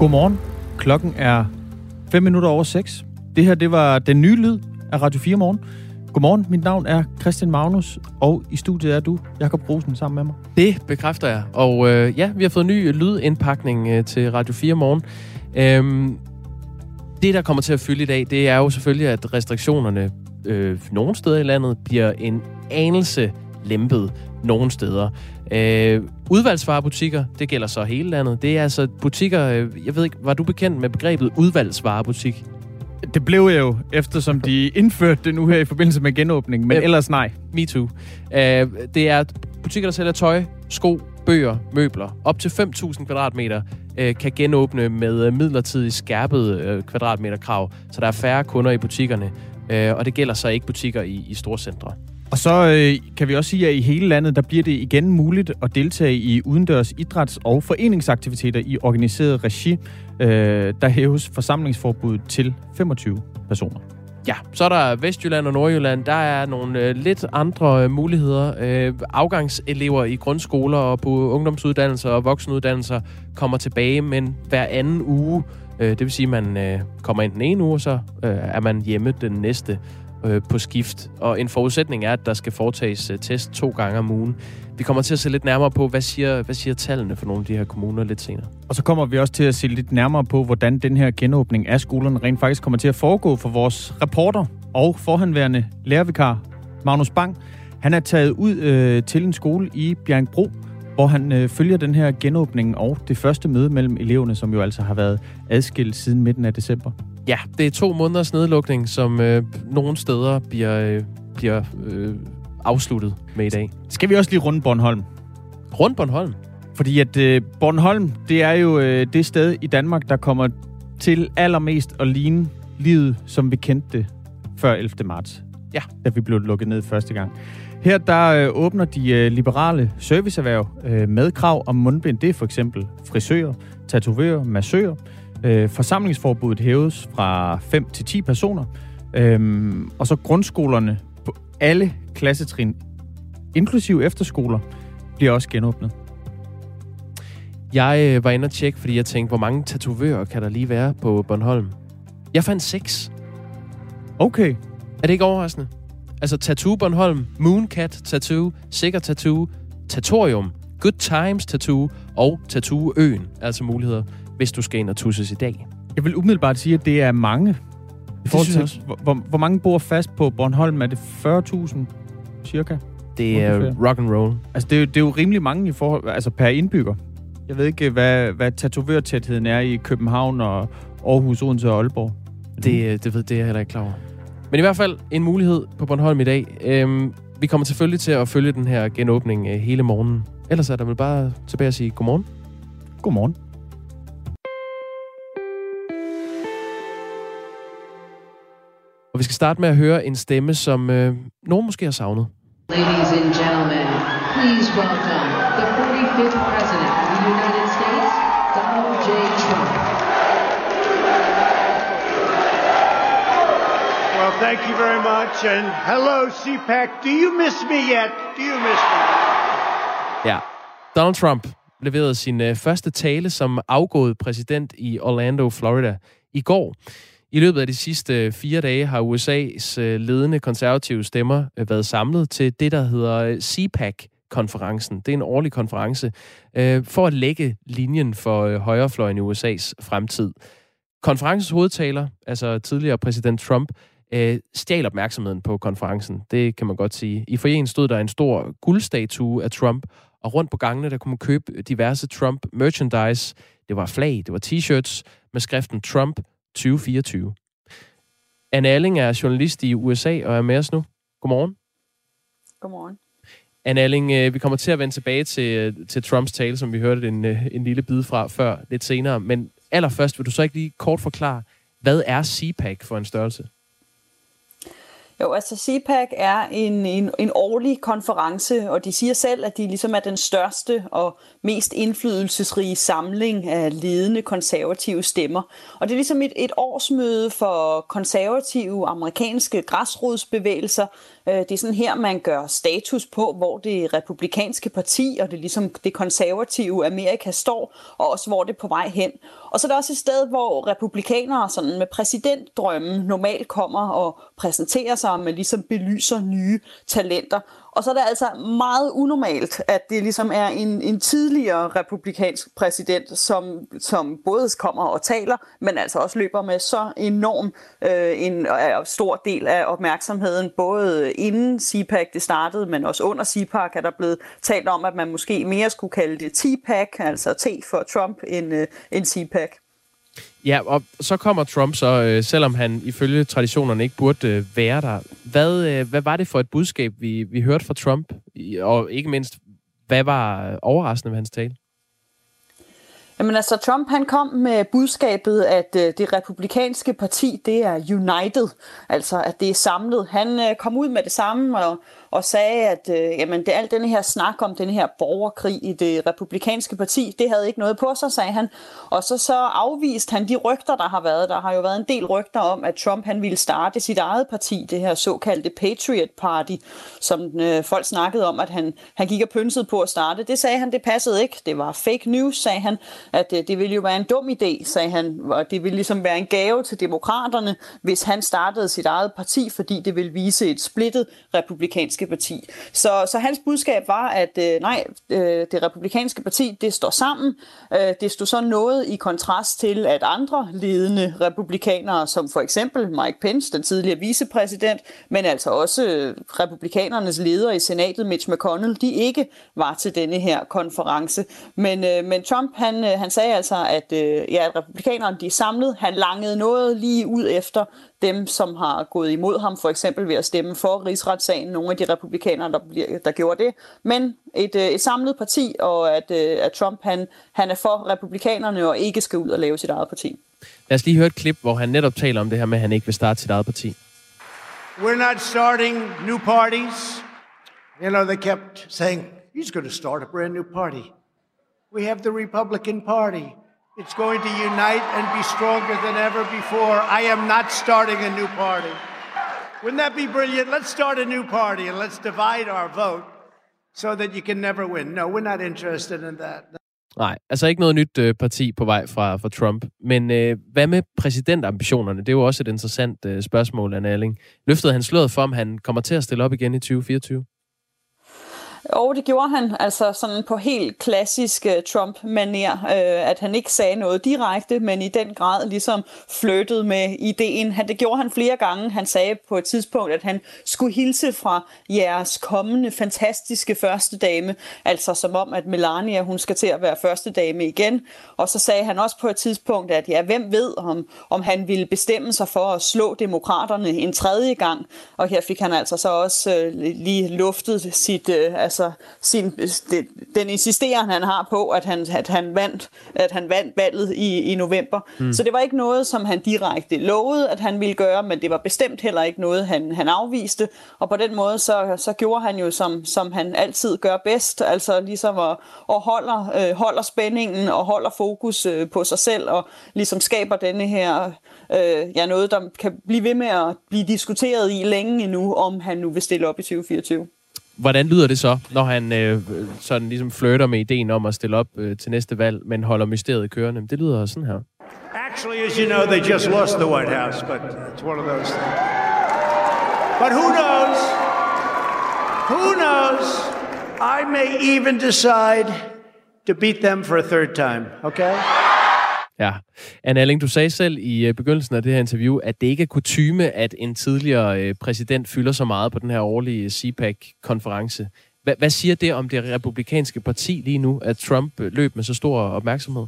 Godmorgen. Klokken er 5 minutter over 6. Det her, det var den nye lyd af Radio 4 Morgen. Godmorgen, mit navn er Christian Magnus, og i studiet er du, Jakob Rosen, sammen med mig. Det bekræfter jeg. Og øh, ja, vi har fået ny lydindpakning øh, til Radio 4 Morgen. Øhm, det, der kommer til at fylde i dag, det er jo selvfølgelig, at restriktionerne øh, nogle steder i landet bliver en anelse lempet nogle steder. Øh, udvalgsvarebutikker, det gælder så hele landet. Det er altså butikker, øh, jeg ved ikke, var du bekendt med begrebet udvalgsvarebutik? Det blev jeg jo, eftersom de indførte det nu her i forbindelse med genåbning, men Ja. ellers nej. Me too. Øh, det er butikker, der sælger tøj, sko, bøger, møbler. Op til 5.000 kvadratmeter øh, kan genåbne med øh, midlertidigt skærpet øh, kvadratmeterkrav, så der er færre kunder i butikkerne. Øh, og det gælder så ikke butikker i, i store centre. Og så øh, kan vi også sige, at i hele landet, der bliver det igen muligt at deltage i udendørs idræts- og foreningsaktiviteter i organiseret regi. Øh, der hæves forsamlingsforbuddet til 25 personer. Ja, så er der Vestjylland og Nordjylland. Der er nogle øh, lidt andre øh, muligheder. Øh, afgangselever i grundskoler og på ungdomsuddannelser og voksenuddannelser kommer tilbage, men hver anden uge. Øh, det vil sige, at man øh, kommer ind den ene uge, og så øh, er man hjemme den næste øh, på skift. Og en forudsætning er, at der skal foretages øh, test to gange om ugen. Vi kommer til at se lidt nærmere på, hvad siger, hvad siger tallene for nogle af de her kommuner lidt senere. Og så kommer vi også til at se lidt nærmere på, hvordan den her genåbning af skolerne rent faktisk kommer til at foregå for vores reporter og forhandværende lærervikar, Magnus Bang. Han er taget ud øh, til en skole i Bjergbro, hvor han øh, følger den her genåbning og det første møde mellem eleverne, som jo altså har været adskilt siden midten af december. Ja, det er to måneders nedlukning, som øh, nogle steder bliver, øh, bliver øh, afsluttet med i dag. Skal vi også lige runde Bornholm? Rundt Bornholm. Fordi at øh, Bornholm, det er jo øh, det sted i Danmark, der kommer til allermest at ligne livet, som vi kendte det før 11. marts. Ja. Da vi blev lukket ned første gang. Her der øh, åbner de øh, liberale serviceerhverv øh, med krav om mundbind. Det er for eksempel frisører, tatovører, massører. Øh, forsamlingsforbuddet hæves fra 5 til 10 personer. Øhm, og så grundskolerne på alle klassetrin, inklusive efterskoler, bliver også genåbnet. Jeg øh, var inde og tjekke, fordi jeg tænkte, hvor mange tatovører kan der lige være på Bornholm? Jeg fandt seks. Okay. Er det ikke overraskende? Altså Tattoo Bornholm, Mooncat Tattoo, Sikker Tattoo, Tatorium, Good Times Tattoo og Tattoo Øen. Altså muligheder, hvis du skal ind og tusses i dag. Jeg vil umiddelbart sige, at det er mange. I forhold til, hvor, hvor, hvor mange bor fast på Bornholm? Er det 40.000 cirka? Det er rock and roll. Altså, det er, det er jo rimelig mange i forhold, altså per indbygger. Jeg ved ikke, hvad, hvad tatovørtætheden er i København og Aarhus, Odense og Aalborg. Det, øh, det, ved, det er jeg heller ikke klar over. Men i hvert fald en mulighed på Bornholm i dag. Øhm, vi kommer selvfølgelig til at følge den her genåbning øh, hele morgenen. Ellers er der vel bare tilbage at sige godmorgen. Godmorgen. Vi skal starte med at høre en stemme, som øh, nogen måske har savnet. Ladies and gentlemen, please welcome the 45th President of the United States, Donald J. Trump. Well, thank you very much. And hello, CPAC. Do you miss me yet? Do you miss me? Ja. Donald Trump leverede sin øh, første tale som afgået præsident i Orlando, Florida i går. I løbet af de sidste øh, fire dage har USA's øh, ledende konservative stemmer øh, været samlet til det, der hedder CPAC-konferencen. Det er en årlig konference for at lægge linjen for højrefløjen i USA's fremtid. Konferencens hovedtaler, altså tidligere præsident Trump, stjal opmærksomheden på konferencen. Det kan man godt sige. I forjen stod der en stor guldstatue af Trump, og rundt på gangene, der kunne man købe diverse Trump merchandise. Det var flag, det var t-shirts med skriften Trump 2024. Anne Alling er journalist i USA og er med os nu. Godmorgen. Godmorgen. Anne Alling, øh, vi kommer til at vende tilbage til, øh, til Trumps tale, som vi hørte en, øh, en lille bid fra før lidt senere. Men allerførst vil du så ikke lige kort forklare, hvad er CPAC for en størrelse? Jo, altså CPAC er en, en, en årlig konference, og de siger selv, at de ligesom er den største og mest indflydelsesrige samling af ledende konservative stemmer. Og det er ligesom et, et årsmøde for konservative amerikanske græsrodsbevægelser. Øh, det er sådan her, man gør status på, hvor det republikanske parti og det ligesom det konservative Amerika står, og også hvor det er på vej hen. Og så er der også et sted, hvor republikanere sådan med præsidentdrømmen normalt kommer og præsenterer sig med ligesom belyser nye talenter. Og så er det altså meget unormalt, at det ligesom er en, en tidligere republikansk præsident, som, som både kommer og taler, men altså også løber med så enorm øh, en øh, stor del af opmærksomheden, både inden CPAC det startede, men også under CPAC er der blevet talt om, at man måske mere skulle kalde det TPAC, altså T for Trump, end, øh, end CPAC. Ja, og så kommer Trump så, øh, selvom han ifølge traditionerne ikke burde øh, være der. Hvad, øh, hvad var det for et budskab, vi, vi hørte fra Trump? Og ikke mindst, hvad var øh, overraskende ved hans tale? Jamen altså, Trump han kom med budskabet, at øh, det republikanske parti, det er united, altså at det er samlet. Han øh, kom ud med det samme og, og sagde, at øh, jamen, det, alt denne her snak om den her borgerkrig i det republikanske parti, det havde ikke noget på sig, sagde han. Og så, så afviste han de rygter, der har været. Der har jo været en del rygter om, at Trump han ville starte sit eget parti, det her såkaldte Patriot Party, som øh, folk snakkede om, at han, han gik og pynsede på at starte. Det sagde han, det passede ikke. Det var fake news, sagde han, at øh, det ville jo være en dum idé, sagde han, og det ville ligesom være en gave til demokraterne, hvis han startede sit eget parti, fordi det ville vise et splittet republikansk republikanske parti. Så, så hans budskab var, at øh, nej, øh, det republikanske parti, det står sammen. Øh, det stod så noget i kontrast til, at andre ledende republikanere, som for eksempel Mike Pence, den tidligere vicepræsident, men altså også øh, republikanernes leder i senatet, Mitch McConnell, de ikke var til denne her konference. Men, øh, men Trump, han, øh, han sagde altså, at øh, ja, republikanerne de er samlet. Han langede noget lige ud efter dem, som har gået imod ham, for eksempel ved at stemme for rigsretssagen, nogle af de republikanere, der, bliver, der gjorde det, men et, øh, et samlet parti, og at, øh, at Trump han, han er for republikanerne og ikke skal ud og lave sit eget parti. Lad os lige høre et klip, hvor han netop taler om det her med, at han ikke vil starte sit eget parti. We're not starting new parties. You know, they kept saying, he's going to start a brand new party. We have the Republican Party. It's going to unite and be stronger than ever before. I am not starting a new party. Wouldn't that be brilliant? Let's start a new party and let's divide our vote so that you can never win. No, we're not interested in that. Nej, altså ikke noget nyt øh, parti på vej fra, fra Trump. Men øh, hvad med præsidentambitionerne? Det er jo også et interessant øh, spørgsmål, Anna Alling. Løftede han sløret for, om han kommer til at stille op igen i 2024? Og det gjorde han, altså sådan på helt klassisk øh, uh, Trump-manér, uh, øh, at han ikke sagde noget direkte, men i den grad ligesom flyttede med ideen. Han, det gjorde han flere gange. Han sagde på et tidspunkt, at han skulle hilse fra jeres kommende fantastiske første dame, altså som om, at Melania hun skal til at være første dame igen. Og så sagde han også på et tidspunkt, at ja, hvem ved, om, om han ville bestemme sig for at slå demokraterne en tredje gang. Og her fik han altså så også uh, lige luftet sit... Uh, altså sin, det, den insisteren, han har på, at han, at han vandt, at han vandt valget i, i november. Mm. Så det var ikke noget, som han direkte lovede, at han ville gøre, men det var bestemt heller ikke noget, han, han afviste. Og på den måde, så, så gjorde han jo, som, som han altid gør bedst, altså ligesom at, at holder, øh, holder spændingen og holder fokus øh, på sig selv, og ligesom skaber denne her, øh, ja, noget, der kan blive ved med at blive diskuteret i længe endnu, om han nu vil stille op i 2024. Hvordan lyder det så, når han øh, sådan ligesom flirter med ideen om at stille op øh, til næste valg, men holder mysteriet kørende? Det lyder sådan her. Actually, as you know, they just lost the White House, but it's one of those things. But who knows? Who knows? I may even decide to beat them for a third time, okay? Ja. Anne Alling, du sagde selv i øh, begyndelsen af det her interview, at det ikke er kutyme, at en tidligere øh, præsident fylder så meget på den her årlige CPAC-konference. Hvad, hvad siger det om det republikanske parti lige nu, at Trump øh, løb med så stor opmærksomhed?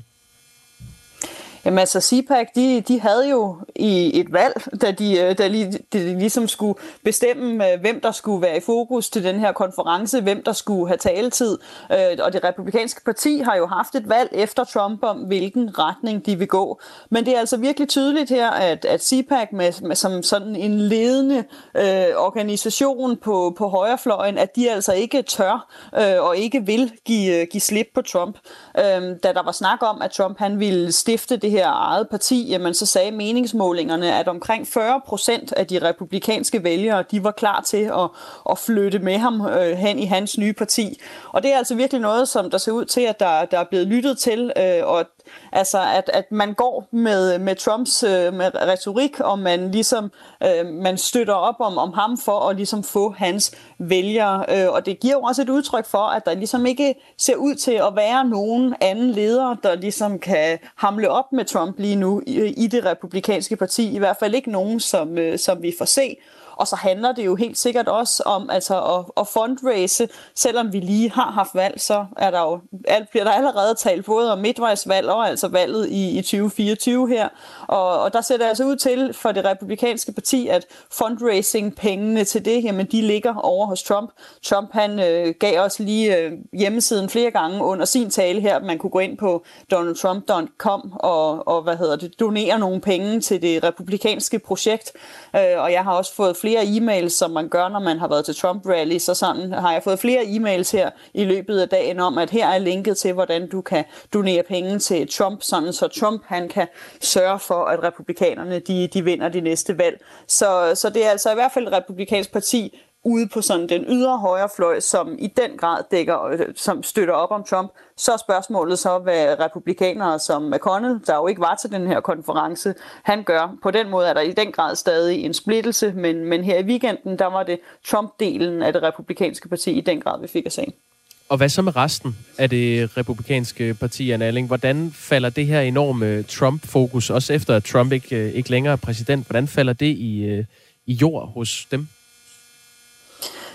Jamen altså, CPAC, de, de havde jo i et valg, da de, øh, da de, de ligesom skulle bestemme, øh, hvem der skulle være i fokus til den her konference, hvem der skulle have taletid. Øh, og det republikanske parti har jo haft et valg efter Trump om, hvilken retning de vil gå. Men det er altså virkelig tydeligt her, at, at CPAC med, med, som sådan en ledende øh, organisation på, på højrefløjen, at de altså ikke tør øh, og ikke vil give, give slip på Trump. Øh, da der var snak om, at Trump han ville stifte det her eget parti, jamen så sagde meningsmålingerne, at omkring 40 procent af de republikanske vælgere, de var klar til at, at flytte med ham øh, hen i hans nye parti. Og det er altså virkelig noget, som der ser ud til, at der, der er blevet lyttet til, øh, og Altså, at, at man går med, med Trumps øh, med retorik, og man ligesom øh, man støtter op om, om ham for at ligesom få hans vælgere. Øh, og det giver jo også et udtryk for, at der ligesom ikke ser ud til at være nogen anden leder, der ligesom kan hamle op med Trump lige nu i, i det republikanske parti. I hvert fald ikke nogen, som, øh, som vi får se. Og så handler det jo helt sikkert også om altså at, at fundraise. Selvom vi lige har haft valg, så er der jo, alt, bliver der allerede talt både om midtvejsvalg og altså valget i, i 2024 her. Og, og der ser det altså ud til for det republikanske parti, at fundraising-pengene til det, jamen de ligger over hos Trump. Trump han øh, gav os lige øh, hjemmesiden flere gange under sin tale her, man kunne gå ind på donaldtrump.com og, og hvad hedder det, donere nogle penge til det republikanske projekt. Øh, og jeg har også fået flere e-mails, som man gør, når man har været til Trump-rally, så sådan har jeg fået flere e-mails her i løbet af dagen om, at her er linket til, hvordan du kan donere penge til Trump, sådan så Trump han kan sørge for, at republikanerne de, de vinder de næste valg. Så, så det er altså i hvert fald et republikansk parti, ude på sådan den ydre højrefløj, som i den grad dækker, øh, som støtter op om Trump, så er spørgsmålet så, hvad republikanere som McConnell, der jo ikke var til den her konference, han gør. På den måde er der i den grad stadig en splittelse, men, men her i weekenden, der var det Trump-delen af det republikanske parti i den grad, vi fik at se. Og hvad så med resten af det republikanske parti, Anna Alling? Hvordan falder det her enorme Trump-fokus, også efter at Trump ikke, øh, ikke længere er præsident, hvordan falder det i, øh, i jord hos dem?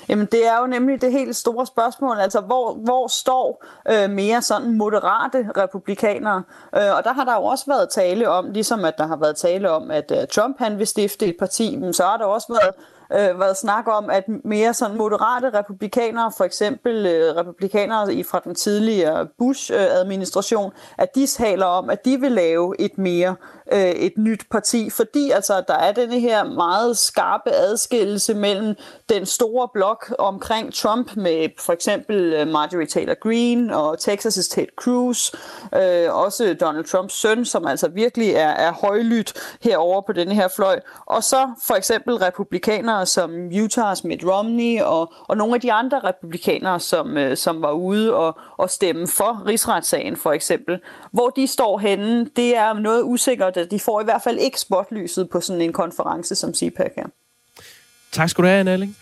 Jamen, det er jo nemlig det helt store spørgsmål, altså hvor, hvor står øh, mere sådan moderate republikanere? Øh, og der har der jo også været tale om, ligesom at der har været tale om, at øh, Trump han vil stifte et parti, men så har der også været øh, været snak om, at mere sådan moderate republikanere, for eksempel øh, republikanere i, fra den tidligere Bush-administration, at de taler om, at de vil lave et mere øh, et nyt parti, fordi altså der er denne her meget skarpe adskillelse mellem den store blok omkring Trump med for eksempel øh, Marjorie Taylor Greene og Texas' Ted Cruz, øh, også Donald Trumps søn, som altså virkelig er, er højlydt herover på denne her fløj, og så for eksempel republikanere som Utah's Mitt Romney og, og nogle af de andre republikanere, som, øh, som var ude og, og stemme for rigsretssagen for eksempel. Hvor de står henne, det er noget usikkert, at de får i hvert fald ikke spotlyset på sådan en konference som CPAC her. Tak skal du have, Anna Elling.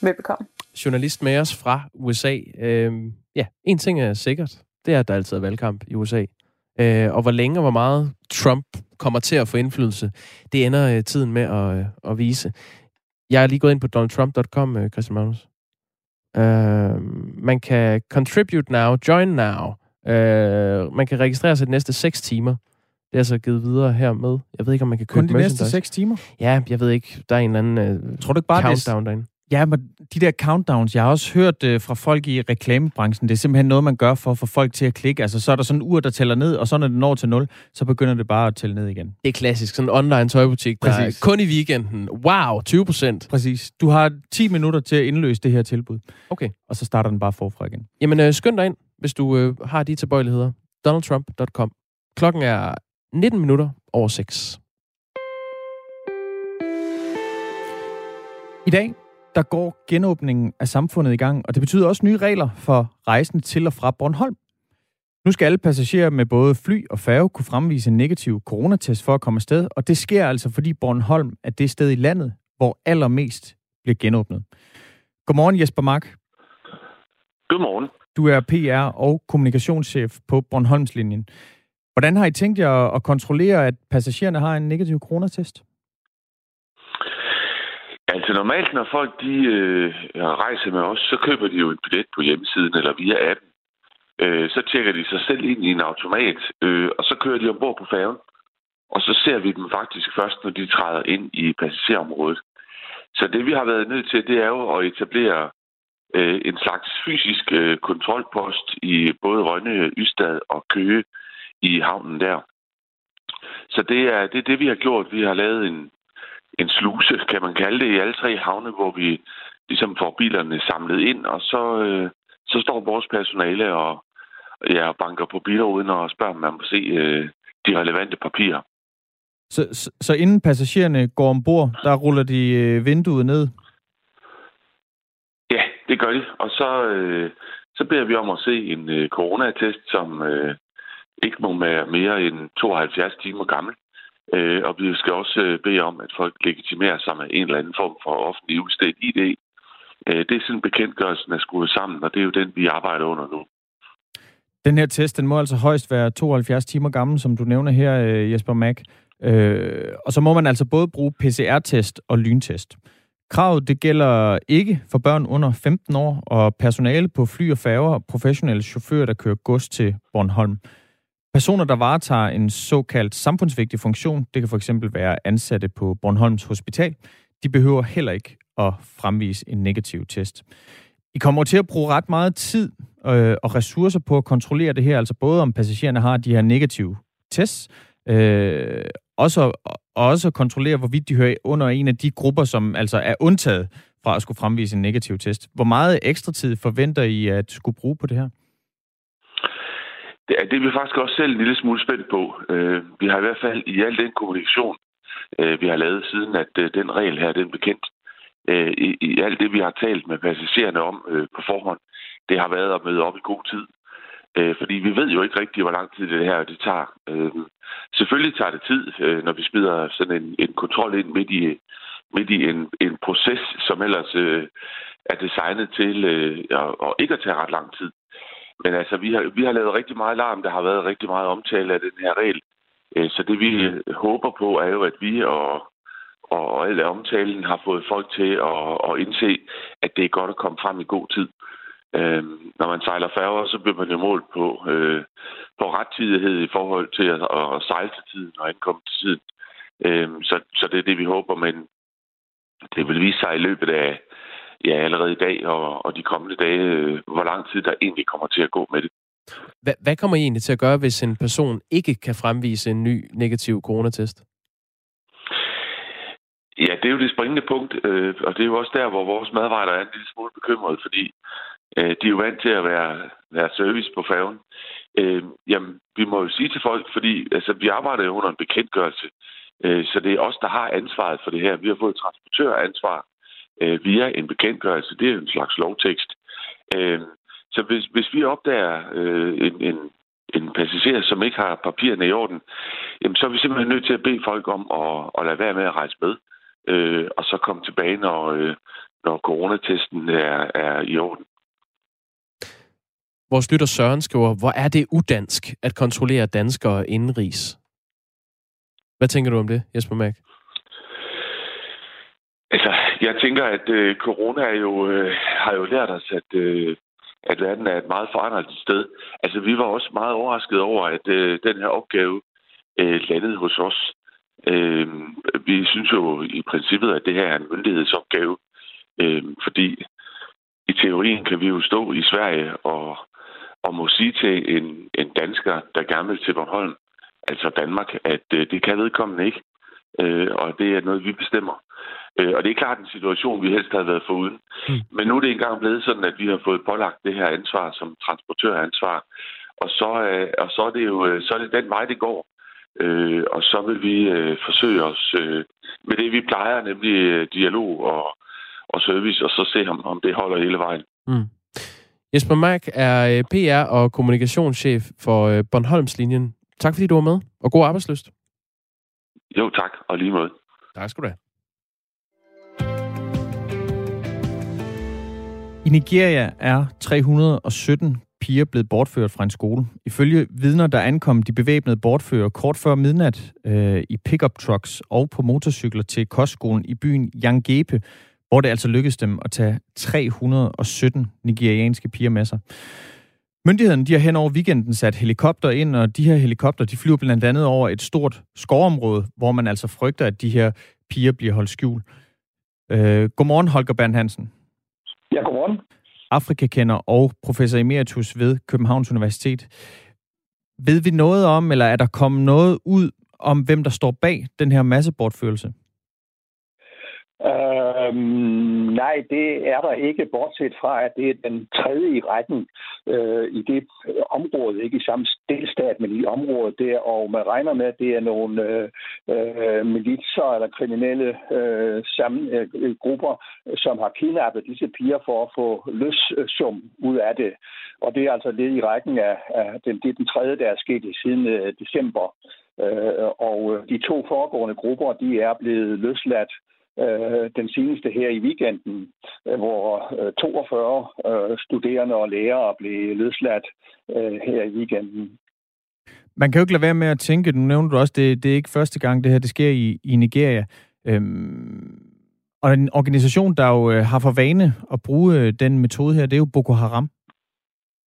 Velbekomme. Journalist med os fra USA. Øhm, ja, en ting er sikkert. Det er, at der altid er valgkamp i USA. Øh, og hvor længe og hvor meget Trump kommer til at få indflydelse, det ender øh, tiden med at, øh, at vise. Jeg er lige gået ind på donaldtrump.com, øh, Christian Magnus. Øh, man kan contribute now, join now. Øh, man kan registrere sig de næste 6 timer. Det er altså givet videre her med. Jeg ved ikke, om man kan købe Kun de næste 6 timer? Ja, jeg ved ikke. Der er en eller anden øh, Tror du ikke bare, countdown derinde. Ja, men de der countdowns, jeg har også hørt øh, fra folk i reklamebranchen, det er simpelthen noget, man gør for at få folk til at klikke. Altså, så er der sådan en ur, der tæller ned, og så når det når til 0, så begynder det bare at tælle ned igen. Det er klassisk. Sådan en online tøjbutik, der Præcis. er kun i weekenden. Wow, 20 procent. Præcis. Du har 10 minutter til at indløse det her tilbud. Okay. Og så starter den bare forfra igen. Jamen, øh, skynd dig ind, hvis du øh, har de tilbøjeligheder. donaldtrump.com. Klokken er 19 minutter over 6. I dag, der går genåbningen af samfundet i gang, og det betyder også nye regler for rejsen til og fra Bornholm. Nu skal alle passagerer med både fly og færge kunne fremvise en negativ coronatest for at komme afsted, og det sker altså, fordi Bornholm er det sted i landet, hvor allermest bliver genåbnet. Godmorgen Jesper Mark. Godmorgen. Du er PR og kommunikationschef på Bornholmslinjen. Hvordan har I tænkt jer at kontrollere, at passagererne har en negativ coronatest? Altså normalt, når folk de øh, rejser med os, så køber de jo en billet på hjemmesiden eller via appen. Øh, så tjekker de sig selv ind i en automat, øh, og så kører de ombord på færgen. Og så ser vi dem faktisk først, når de træder ind i passagerområdet. Så det, vi har været nødt til, det er jo at etablere øh, en slags fysisk øh, kontrolpost i både Rønne, Ystad og Køge i havnen der. Så det er, det er det, vi har gjort. Vi har lavet en, en sluse, kan man kalde det, i alle tre havne, hvor vi ligesom får bilerne samlet ind, og så, øh, så står vores personale og, ja, banker på uden og spørger, om man må se øh, de relevante papirer. Så, så, så inden passagererne går ombord, der ruller de øh, vinduet ned? Ja, det gør de. Og så, øh, så beder vi om at se en øh, coronatest, som øh, ikke må være mere end 72 timer gammel. Øh, og vi skal også øh, bede om, at folk legitimerer sig med en eller anden form for offentlig udstedt ID. Øh, det er sådan bekendtgørelsen er skruet sammen, og det er jo den, vi arbejder under nu. Den her test, den må altså højst være 72 timer gammel, som du nævner her, øh, Jesper Mack. Øh, og så må man altså både bruge PCR-test og lyntest. Kravet det gælder ikke for børn under 15 år og personale på fly og færger og professionelle chauffører, der kører gods til Bornholm. Personer, der varetager en såkaldt samfundsvigtig funktion, det kan for eksempel være ansatte på Bornholms Hospital, de behøver heller ikke at fremvise en negativ test. I kommer til at bruge ret meget tid øh, og ressourcer på at kontrollere det her, altså både om passagererne har de her negative tests, øh, også, også kontrollere, hvorvidt de hører under en af de grupper, som altså er undtaget fra at skulle fremvise en negativ test. Hvor meget ekstra tid forventer I at skulle bruge på det her? Det er, det er vi faktisk også selv en lille smule spændt på. Øh, vi har i hvert fald i al den kommunikation, øh, vi har lavet siden, at øh, den regel her, den bekendt, øh, i, i alt det, vi har talt med passagererne om øh, på forhånd, det har været at møde op i god tid. Øh, fordi vi ved jo ikke rigtigt, hvor lang tid det her det tager. Øh, selvfølgelig tager det tid, øh, når vi smider sådan en, en kontrol ind midt i, midt i en, en proces, som ellers øh, er designet til øh, og ikke at tage ret lang tid. Men altså, vi har, vi har lavet rigtig meget larm. Der har været rigtig meget omtale af den her regel. Øh, så det vi øh, håber på er jo, at vi og, og alle omtalen har fået folk til at, at indse, at det er godt at komme frem i god tid. Øh, når man sejler færger, så bliver man jo målt på, øh, på rettidighed i forhold til at, at sejle til tiden og ankomme til tiden. Øh, så, så det er det, vi håber, men det vil vise sig i løbet af ja, allerede i dag og, og de kommende dage, øh, hvor lang tid der egentlig kommer til at gå med det. Hvad, hvad kommer I egentlig til at gøre, hvis en person ikke kan fremvise en ny negativ coronatest? Ja, det er jo det springende punkt, øh, og det er jo også der, hvor vores medarbejder er en lille smule bekymrede, fordi øh, de er jo vant til at være, være service på færgen. Øh, jamen, vi må jo sige til folk, fordi altså, vi arbejder jo under en bekendtgørelse, øh, så det er os, der har ansvaret for det her. Vi har fået transportøransvar øh, via en bekendtgørelse. Det er en slags lovtekst. Øh, så hvis, hvis vi opdager øh, en, en, en passager, som ikke har papirerne i orden, jamen, så er vi simpelthen nødt til at bede folk om at, at lade være med at rejse med, øh, og så komme tilbage, når, øh, når coronatesten er, er i orden. Vores lytter Søren skriver, hvor er det udansk at kontrollere danskere indenrigs? Hvad tænker du om det, Jesper Mærk? Altså, jeg tænker, at øh, corona er jo, øh, har jo lært os, at, øh, at verden er et meget forandret sted. Altså, vi var også meget overrasket over, at øh, den her opgave øh, landede hos os. Øh, vi synes jo i princippet, at det her er en myndighedsopgave, øh, fordi i teorien kan vi jo stå i Sverige og, og må sige til en, en dansker, der gerne vil til Bornholm, altså Danmark, at øh, det kan vedkommende ikke. Øh, og det er noget, vi bestemmer. Øh, og det er klart en situation, vi helst havde været foruden. Mm. Men nu er det engang blevet sådan, at vi har fået pålagt det her ansvar som transportøransvar. Og så, øh, og så er det jo øh, så er det den vej, det går. Øh, og så vil vi øh, forsøge os øh, med det, vi plejer, nemlig øh, dialog og, og service, og så se, om, om det holder hele vejen. Mm. Jesper Mark er øh, PR- og kommunikationschef for øh, Bornholmslinjen. Tak fordi du var med, og god arbejdsløst. Jo, tak, og lige måde. Tak skal du have. I Nigeria er 317 piger blevet bortført fra en skole. Ifølge vidner, der ankom de bevæbnede bortfører kort før midnat øh, i pickup trucks og på motorcykler til kostskolen i byen Yangepe, hvor det altså lykkedes dem at tage 317 nigerianske piger med sig. Myndighederne de har hen over weekenden sat helikopter ind, og de her helikopter de flyver blandt andet over et stort skovområde, hvor man altså frygter, at de her piger bliver holdt skjul. Øh, godmorgen, Holger Bernd Hansen. Ja, godmorgen. Afrikakender og professor emeritus ved Københavns Universitet. Ved vi noget om, eller er der kommet noget ud om, hvem der står bag den her massebortførelse? Øhm, nej, det er der ikke, bortset fra, at det er den tredje i rækken øh, i det område, ikke i samme delstat, men i området der, og man regner med, at det er nogle øh, øh militser eller kriminelle øh, sammen, øh, grupper, som har kidnappet disse piger for at få løssum øh, ud af det. Og det er altså lidt i rækken af, af den, det er den tredje, der er sket siden øh, december. Øh, og øh, de to foregående grupper, de er blevet løsladt øh, den seneste her i weekenden, øh, hvor øh, 42 øh, studerende og lærere blev løsladt øh, her i weekenden. Man kan jo ikke lade være med at tænke, nu nævnte du også, det, det er ikke første gang, det her det sker i, i Nigeria. Øhm, og en organisation, der jo øh, har for vane at bruge den metode her, det er jo Boko Haram.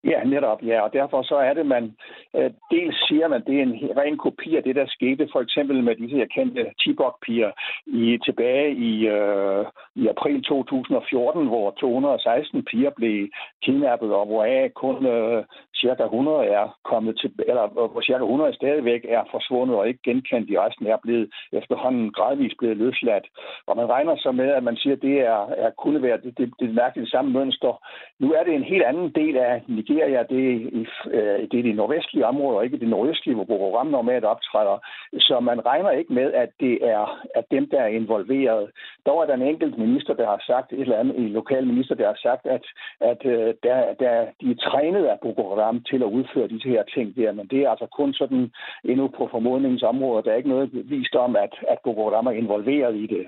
Ja, netop, ja, og derfor så er det, man øh, dels siger man, det er en ren kopi af det, der skete for eksempel med disse her kendte Tibok-piger i, tilbage i, øh, i april 2014, hvor 216 piger blev kidnappet, og hvoraf kun øh, cirka 100 er kommet til, eller hvor cirka 100 stadigvæk er forsvundet og ikke genkendt. De resten er blevet efterhånden gradvist blevet løsladt. Og man regner så med, at man siger, at det er, er kunne være det, det, det mærkeligt samme mønster. Nu er det en helt anden del af Nigeria. Det er, i, øh, det er de nordvestlige områder, og ikke det nordøstlige, hvor Boko Haram normalt optræder. Så man regner ikke med, at det er at dem, der er involveret. Dog er der en enkelt minister, der har sagt, et eller andet, en lokal minister, der har sagt, at, at øh, der, der, de er trænet af Boko Haram ham til at udføre disse her ting der, men det er altså kun sådan endnu på formodningens område. Der er ikke noget vist om, at, at Boko Haram er involveret i det.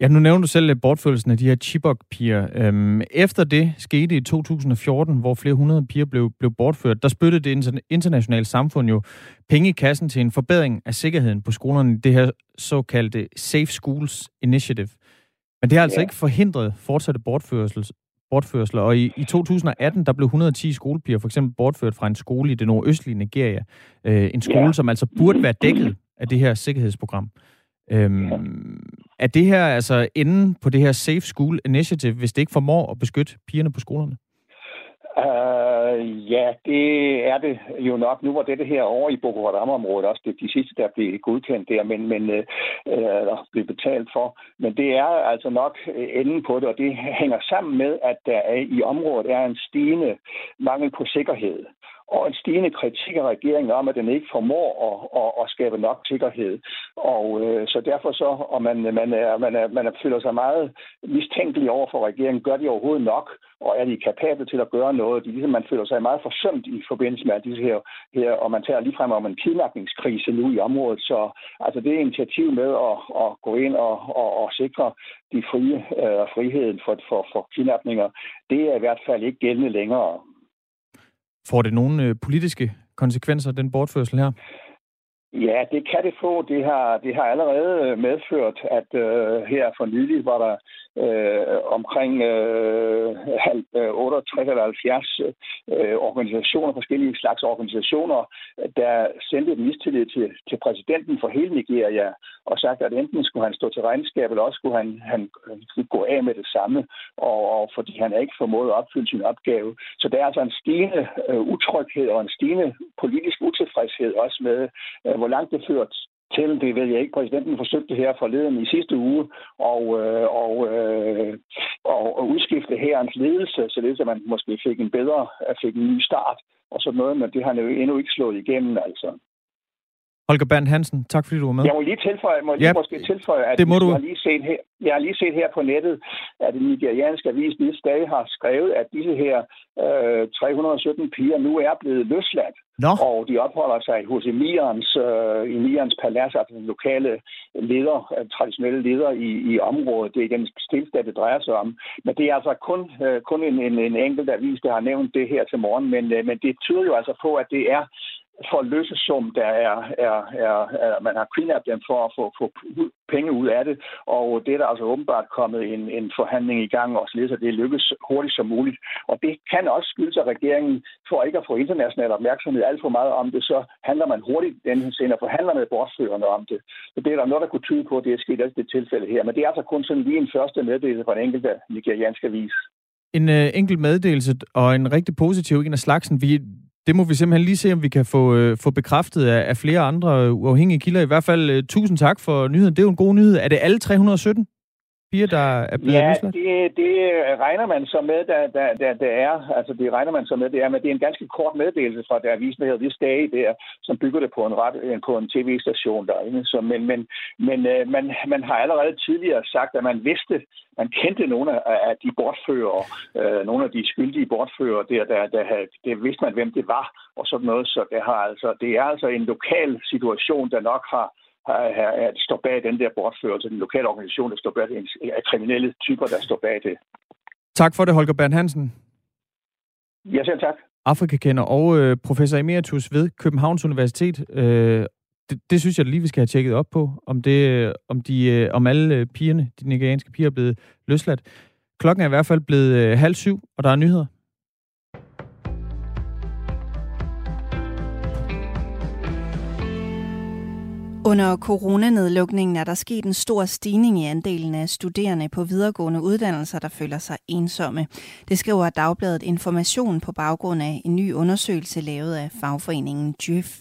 Ja, nu nævner du selv bortførelsen af de her Chibok-piger. Øhm, efter det skete i 2014, hvor flere hundrede piger blev, blev bortført, der spyttede det internationale samfund jo penge i kassen til en forbedring af sikkerheden på skolerne, det her såkaldte Safe Schools Initiative. Men det har altså ja. ikke forhindret fortsatte bortførelser, bortførsler. Og i, i 2018, der blev 110 skolepiger for eksempel bortført fra en skole i det nordøstlige Nigeria. Øh, en skole, ja. som altså burde være dækket af det her sikkerhedsprogram. Øhm, ja. Er det her altså enden på det her Safe School Initiative, hvis det ikke formår at beskytte pigerne på skolerne? Uh, Øh, ja, det er det jo nok. Nu var det her over i Boko Haram-området også det de sidste, der blev godkendt der, men, men uh, blev betalt for. Men det er altså nok enden på det, og det hænger sammen med, at der er, i området er en stigende mangel på sikkerhed og en stigende kritik af regeringen om, at den ikke formår at, at, at skabe nok sikkerhed. Og øh, så derfor så, og man, man, er, man, er, man er, føler sig meget mistænkelig over for regeringen, gør de overhovedet nok, og er de kapable til at gøre noget? De, ligesom, man føler sig meget forsømt i forbindelse med disse her, her, og man tager lige frem om en kidnapningskrise nu i området. Så altså det er initiativ med at, at gå ind og, og, og sikre de frie øh, friheden for, for, for kidnapninger, det er i hvert fald ikke gældende længere. Får det nogle øh, politiske konsekvenser, den bortførsel her? Ja, det kan det få. Det har, det har allerede øh, medført, at øh, her for nylig var der øh, omkring øh, 68 øh, eller 70 øh, organisationer, forskellige slags organisationer, der sendte et mistillid til, til præsidenten for hele Nigeria og sagt, at enten skulle han stå til regnskab, eller også skulle han, han, gå af med det samme, og, og fordi han ikke formået at opfylde sin opgave. Så der er altså en stigende øh, utryghed og en stigende politisk utilfredshed også med, øh, hvor langt det ført til, det ved jeg ikke. Præsidenten forsøgte her forleden i sidste uge og, øh, og, øh, og, og udskifte herrens ledelse, således at man måske fik en bedre, fik en ny start og sådan noget, men det har han jo endnu ikke slået igennem, altså. Holger Bernd Hansen, tak fordi du var med. Jeg må lige tilføje, må lige ja, måske tilføje, at det må du. Jeg, har lige set her, jeg har lige set her på nettet, at den nigerianske avis lige stadig har skrevet, at disse her øh, 317 piger nu er blevet løsladt. Nå. Og de opholder sig hos Emirens, øh, Emirens palads, altså den lokale leder, øh, traditionelle leder i, i området. Det er den stilstand, det drejer sig om. Men det er altså kun, øh, kun en, en, en enkelt avis, der har nævnt det her til morgen. Men, øh, men det tyder jo altså på, at det er for løsesum, der er, er, er, er man har kidnappet dem for at få, få penge ud af det, og det er der altså åbenbart kommet en, en forhandling i gang, og således at det lykkes hurtigt som muligt. Og det kan også skyldes, at regeringen, for ikke at få international opmærksomhed alt for meget om det, så handler man hurtigt den senere forhandler med bortførende om det. Så det er der noget, der kunne tyde på, at det er sket i det tilfælde her. Men det er altså kun sådan lige en første meddelelse fra en enkelt øh, nigeriansk avis. En øh, enkelt meddelelse og en rigtig positiv en af slagsen. Vi, det må vi simpelthen lige se, om vi kan få, øh, få bekræftet af, af flere andre uafhængige kilder. I hvert fald øh, tusind tak for nyheden. Det er jo en god nyhed. Er det alle 317? Piger, der er blevet Ja, det, det regner man så med, der, der, der, der er. Altså, det regner man så med, det er, men det er en ganske kort meddelelse fra der avisen, der hedder This Day, der, som bygger det på en, ret, på en tv-station derinde. Så, men men, men øh, man, man har allerede tidligere sagt, at man vidste, man kendte nogle af de bortfører, øh, nogle af de skyldige bortfører, der, der, der, der, der vidste man, hvem det var, og sådan noget. Så det, har altså, det er altså en lokal situation, der nok har står bag den der bortførelse, den lokale organisation, der står bag det, er kriminelle typer, der står bag det. Tak for det, Holger Bern Hansen. Ja, selv tak. Afrikakender og øh, professor emeritus ved Københavns Universitet. Øh, det, det synes jeg lige, vi skal have tjekket op på, om, det, om, de, øh, om alle øh, pigerne, de nigerianske piger, er blevet løsladt. Klokken er i hvert fald blevet øh, halv syv, og der er nyheder. Under coronanedlukningen er der sket en stor stigning i andelen af studerende på videregående uddannelser, der føler sig ensomme. Det skriver Dagbladet Information på baggrund af en ny undersøgelse lavet af fagforeningen Djøf.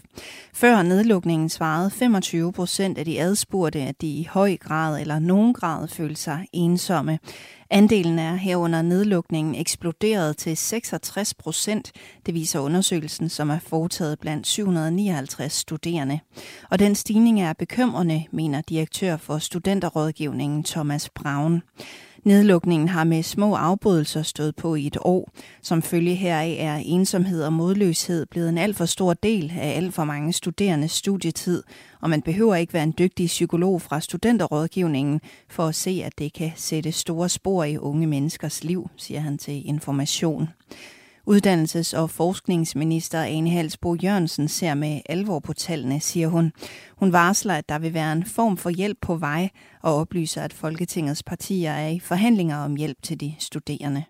Før nedlukningen svarede 25 procent af de adspurgte, at de i høj grad eller nogen grad følte sig ensomme. Andelen er herunder nedlukningen eksploderet til 66 procent. Det viser undersøgelsen, som er foretaget blandt 759 studerende. Og den stigning er bekymrende, mener direktør for studenterrådgivningen Thomas Braun. Nedlukningen har med små afbrydelser stået på i et år. Som følge heraf er ensomhed og modløshed blevet en alt for stor del af alt for mange studerendes studietid, og man behøver ikke være en dygtig psykolog fra studenterrådgivningen for at se, at det kan sætte store spor i unge menneskers liv, siger han til Information. Uddannelses- og forskningsminister Ane Halsbo Jørgensen ser med alvor på tallene, siger hun. Hun varsler, at der vil være en form for hjælp på vej og oplyser, at Folketingets partier er i forhandlinger om hjælp til de studerende.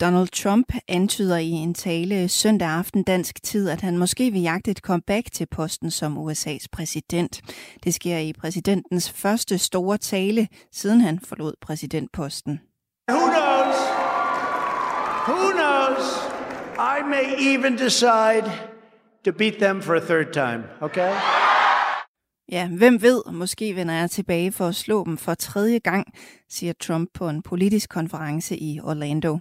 Donald Trump antyder i en tale søndag aften dansk tid, at han måske vil jagte et comeback til posten som USA's præsident. Det sker i præsidentens første store tale, siden han forlod præsidentposten. Who knows? Who knows? I may even decide to beat them for a third time, okay? Ja, hvem ved, måske vender jeg tilbage for at slå dem for tredje gang, siger Trump på en politisk konference i Orlando.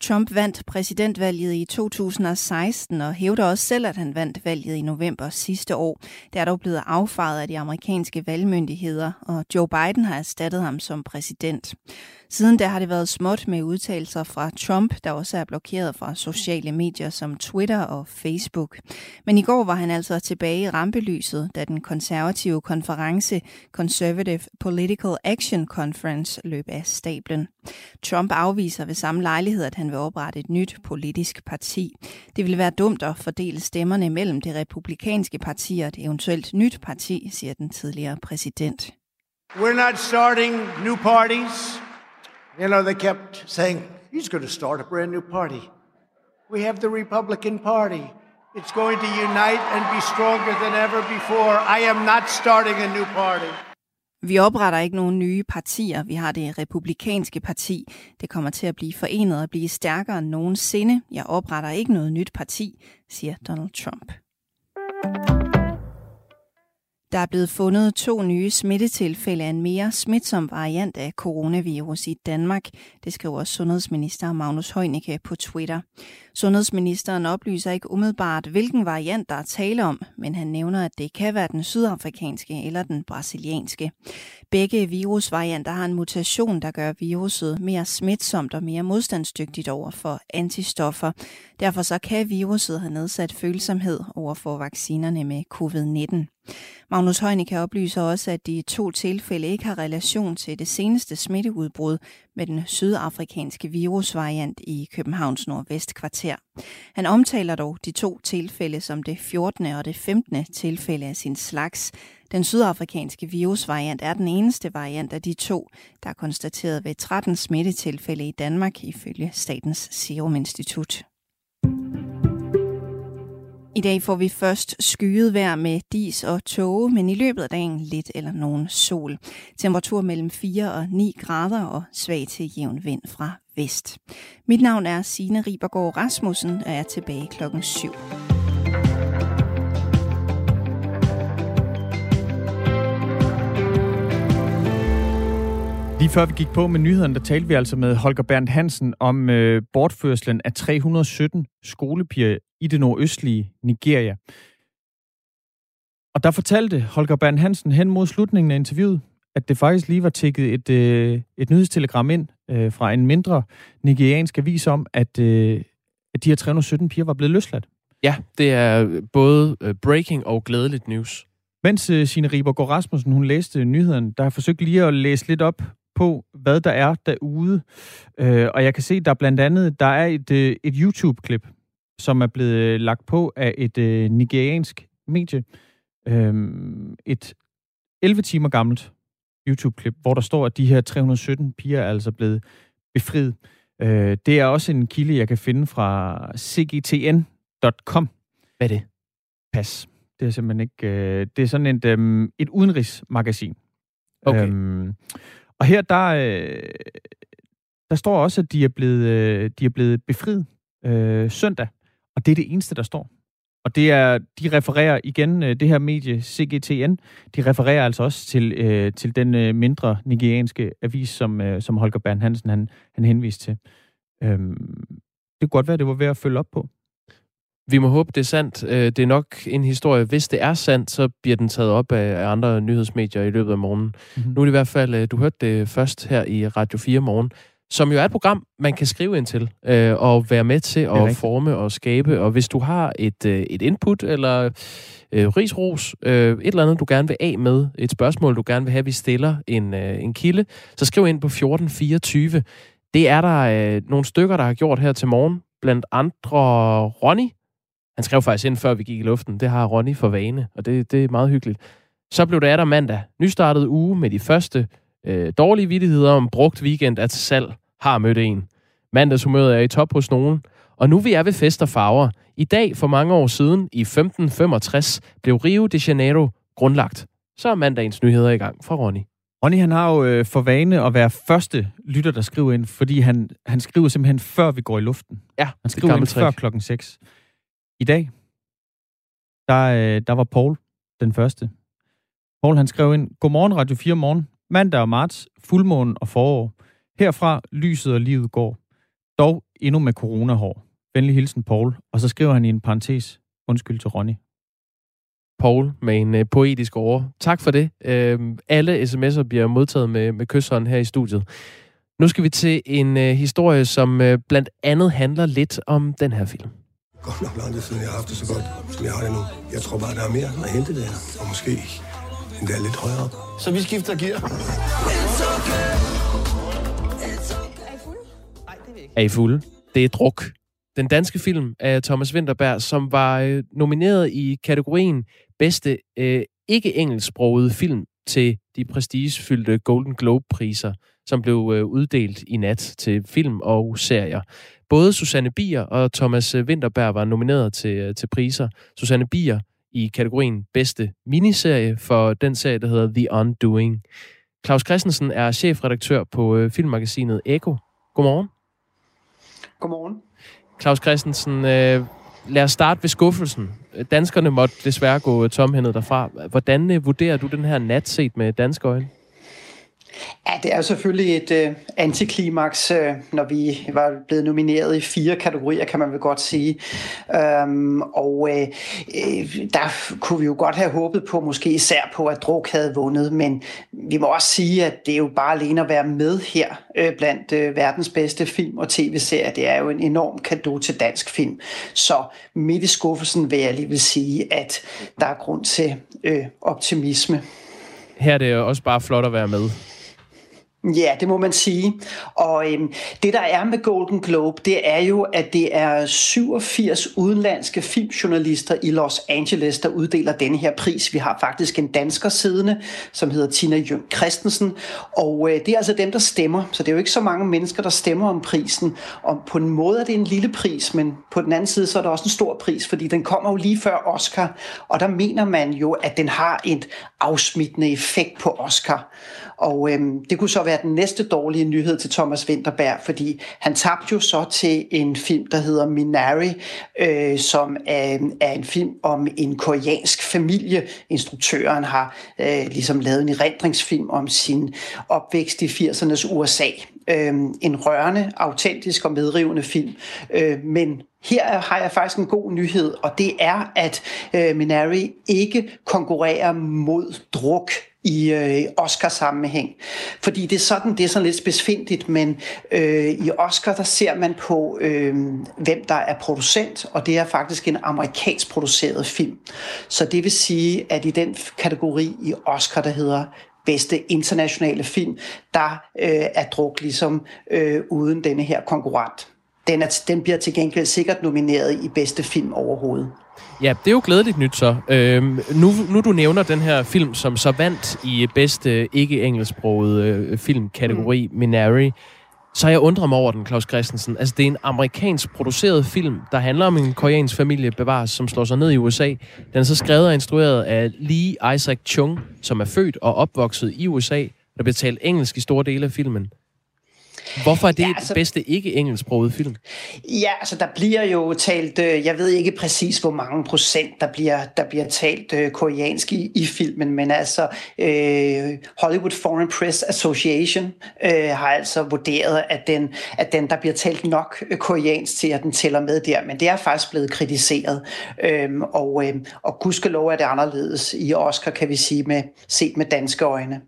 Trump vandt præsidentvalget i 2016 og hævder også selv, at han vandt valget i november sidste år. Det er dog blevet affejet af de amerikanske valgmyndigheder, og Joe Biden har erstattet ham som præsident. Siden da har det været småt med udtalelser fra Trump, der også er blokeret fra sociale medier som Twitter og Facebook. Men i går var han altså tilbage i rampelyset, da den konservative konference Conservative Political Action Conference løb af stablen. Trump afviser ved samme lejlighed, at han vil oprette et nyt politisk parti. Det vil være dumt at fordele stemmerne mellem det republikanske parti og et eventuelt nyt parti, siger den tidligere præsident. We're not starting new parties. You know, they kept saying, he's going to start a brand new party. We have the Republican Party. It's going to unite and be stronger than ever before. I am not starting a new party. Vi opretter ikke nogen nye partier. Vi har det republikanske parti. Det kommer til at blive forenet og blive stærkere end nogensinde. Jeg opretter ikke noget nyt parti, siger Donald Trump. Der er blevet fundet to nye smittetilfælde af en mere smitsom variant af coronavirus i Danmark, det skriver sundhedsminister Magnus Heunicke på Twitter. Sundhedsministeren oplyser ikke umiddelbart, hvilken variant der er tale om, men han nævner, at det kan være den sydafrikanske eller den brasilianske. Begge virusvarianter har en mutation, der gør viruset mere smitsomt og mere modstandsdygtigt over for antistoffer. Derfor så kan viruset have nedsat følsomhed over for vaccinerne med covid-19. Magnus Heunicke oplyser også, at de to tilfælde ikke har relation til det seneste smitteudbrud med den sydafrikanske virusvariant i Københavns nordvestkvarter. Han omtaler dog de to tilfælde som det 14. og det 15. tilfælde af sin slags. Den sydafrikanske virusvariant er den eneste variant af de to, der er konstateret ved 13 smittetilfælde i Danmark ifølge Statens Serum Institut. I dag får vi først skyet vejr med dis og tåge, men i løbet af dagen lidt eller nogen sol. Temperatur mellem 4 og 9 grader og svag til jævn vind fra vest. Mit navn er Signe Ribergaard Rasmussen, og jeg er tilbage klokken 7. Lige før vi gik på med nyhederne, der talte vi altså med Holger Berndt Hansen om øh, bortførslen af 317 skolepiger i det nordøstlige Nigeria. Og der fortalte Holger Bernd Hansen hen mod slutningen af interviewet, at det faktisk lige var tækket et, øh, et nyhedstelegram ind øh, fra en mindre nigeriansk avis om, at, øh, at de her 317 piger var blevet løsladt. Ja, det er både breaking og glædeligt news. Mens øh, Signe Ribergaard Rasmussen hun læste nyheden, der har forsøgt lige at læse lidt op på, hvad der er derude. Øh, og jeg kan se, der blandt andet der er et, øh, et YouTube-klip, som er blevet lagt på af et øh, nigeriansk medie. Øh, et 11 timer gammelt YouTube-klip, hvor der står, at de her 317 piger er altså blevet befriet. Øh, det er også en kilde, jeg kan finde fra cgtn.com. Hvad er det? Pas. Det er simpelthen ikke... Øh, det er sådan et, øh, et udenrigsmagasin. Okay. Øhm, og her, der, øh, der står også, at de er blevet, øh, de er blevet befriet øh, søndag. Og det er det eneste, der står. Og det er, de refererer igen, øh, det her medie CGTN, de refererer altså også til, øh, til den øh, mindre nigerianske avis, som, øh, som Holger Bern Hansen han, han henviste til. Øhm, det kunne godt være, det var ved at følge op på. Vi må håbe, det er sandt. Øh, det er nok en historie. Hvis det er sandt, så bliver den taget op af andre nyhedsmedier i løbet af morgenen. Mm-hmm. Nu er det i hvert fald, øh, du hørte det først her i Radio 4 morgen, som jo er et program, man kan skrive ind til øh, og være med til at rigtigt. forme og skabe. Og hvis du har et, øh, et input eller øh, risros, øh, et eller andet, du gerne vil af med, et spørgsmål, du gerne vil have, vi stiller en, øh, en kilde, så skriv ind på 1424. Det er der øh, nogle stykker, der har gjort her til morgen. Blandt andre Ronny, han skrev faktisk ind, før vi gik i luften. Det har Ronny for vane, og det, det er meget hyggeligt. Så blev det der mandag. Nystartet uge med de første øh, dårlige vidtigheder om brugt weekend at salg. Har mødt en. Mandagshumøret er i top hos nogen. Og nu vi er ved fest og farver. I dag for mange år siden, i 1565, blev Rio de Janeiro grundlagt. Så er mandagens nyheder i gang fra Ronny. Ronny, han har jo øh, for vane at være første lytter, der skriver ind, fordi han, han skriver simpelthen før vi går i luften. Ja, han skriver ind før klokken 6. I dag, der, øh, der var Paul den første. Paul han skrev ind, Godmorgen Radio 4 morgen, mandag og marts, fuldmåne og forår. Herfra lyset og livet går. Dog endnu med coronahår. Venlig hilsen, Paul. Og så skriver han i en parentes, undskyld til Ronny. Paul med en øh, poetisk ord. Tak for det. Øh, alle sms'er bliver modtaget med, med kysshånd her i studiet. Nu skal vi til en øh, historie, som øh, blandt andet handler lidt om den her film. Godt nok lang tid siden, jeg har haft det så godt, som jeg har det nu. Jeg tror bare, der er mere at hente der. Og måske endda lidt højere op. Så vi skifter gear. Er I fulde? Det er druk. Den danske film af Thomas Winterberg, som var øh, nomineret i kategorien bedste øh, ikke-engelsksprogede film til de prestigefyldte Golden Globe-priser, som blev øh, uddelt i nat til film og serier. Både Susanne Bier og Thomas Winterberg var nomineret til, øh, til priser. Susanne Bier i kategorien bedste miniserie for den serie, der hedder The Undoing. Claus Christensen er chefredaktør på øh, filmmagasinet Eko. Godmorgen. Godmorgen. Claus Christensen, øh, lad os starte ved skuffelsen. Danskerne måtte desværre gå tomhændet derfra. Hvordan øh, vurderer du den her nat set med danske øjne? Ja, det er selvfølgelig et øh, antiklimaks, øh, når vi var blevet nomineret i fire kategorier, kan man vel godt sige. Øhm, og øh, øh der kunne vi jo godt have håbet på, måske især på, at Druk havde vundet, men vi må også sige, at det er jo bare alene at være med her øh, blandt øh, verdens bedste film og tv-serier. Det er jo en enorm kado til dansk film. Så midt i skuffelsen vil jeg lige vil sige, at der er grund til øh, optimisme. Her er det også bare flot at være med. Ja, det må man sige. Og øhm, det, der er med Golden Globe, det er jo, at det er 87 udenlandske filmjournalister i Los Angeles, der uddeler denne her pris. Vi har faktisk en dansker siddende, som hedder Tina Jøn Christensen, og øh, det er altså dem, der stemmer. Så det er jo ikke så mange mennesker, der stemmer om prisen. Og på en måde er det en lille pris, men på den anden side, så er det også en stor pris, fordi den kommer jo lige før Oscar, og der mener man jo, at den har et afsmittende effekt på Oscar. Og øhm, det kunne så være den næste dårlige nyhed til Thomas Winterberg, fordi han tabte jo så til en film, der hedder Minari, øh, som er, er en film om en koreansk familie. Instruktøren har øh, ligesom lavet en erindringsfilm om sin opvækst i 80'ernes USA. Øh, en rørende, autentisk og medrivende film. Øh, men her har jeg faktisk en god nyhed, og det er, at øh, Minari ikke konkurrerer mod druk i øh, Oscar-sammenhæng. Fordi det er sådan, det er sådan lidt spidsfindigt, men øh, i Oscar, der ser man på, øh, hvem der er producent, og det er faktisk en amerikansk produceret film. Så det vil sige, at i den kategori i Oscar, der hedder bedste internationale film, der øh, er druk ligesom øh, uden denne her konkurrent. Den, er, den bliver til gengæld sikkert nomineret i bedste film overhovedet. Ja, det er jo glædeligt nyt så. Øhm, nu, nu du nævner den her film, som så vandt i bedste ikke-engelsksproget øh, filmkategori, mm. Minari, så jeg undrer mig over den, Claus Christensen. Altså, det er en amerikansk produceret film, der handler om en koreansk familie bevares, som slår sig ned i USA. Den er så skrevet og instrueret af Lee Isaac Chung, som er født og opvokset i USA, der bliver talt engelsk i store dele af filmen. Hvorfor er det ja, altså, bedste ikke-engelsksproget film? Ja, altså der bliver jo talt, øh, jeg ved ikke præcis hvor mange procent, der bliver, der bliver talt øh, koreansk i, i filmen, men altså øh, Hollywood Foreign Press Association øh, har altså vurderet, at den, at den, der bliver talt nok øh, koreansk til, at den tæller med der, men det er faktisk blevet kritiseret, øh, og, øh, og gudskelov er det anderledes i Oscar, kan vi sige, med, set med danske øjne.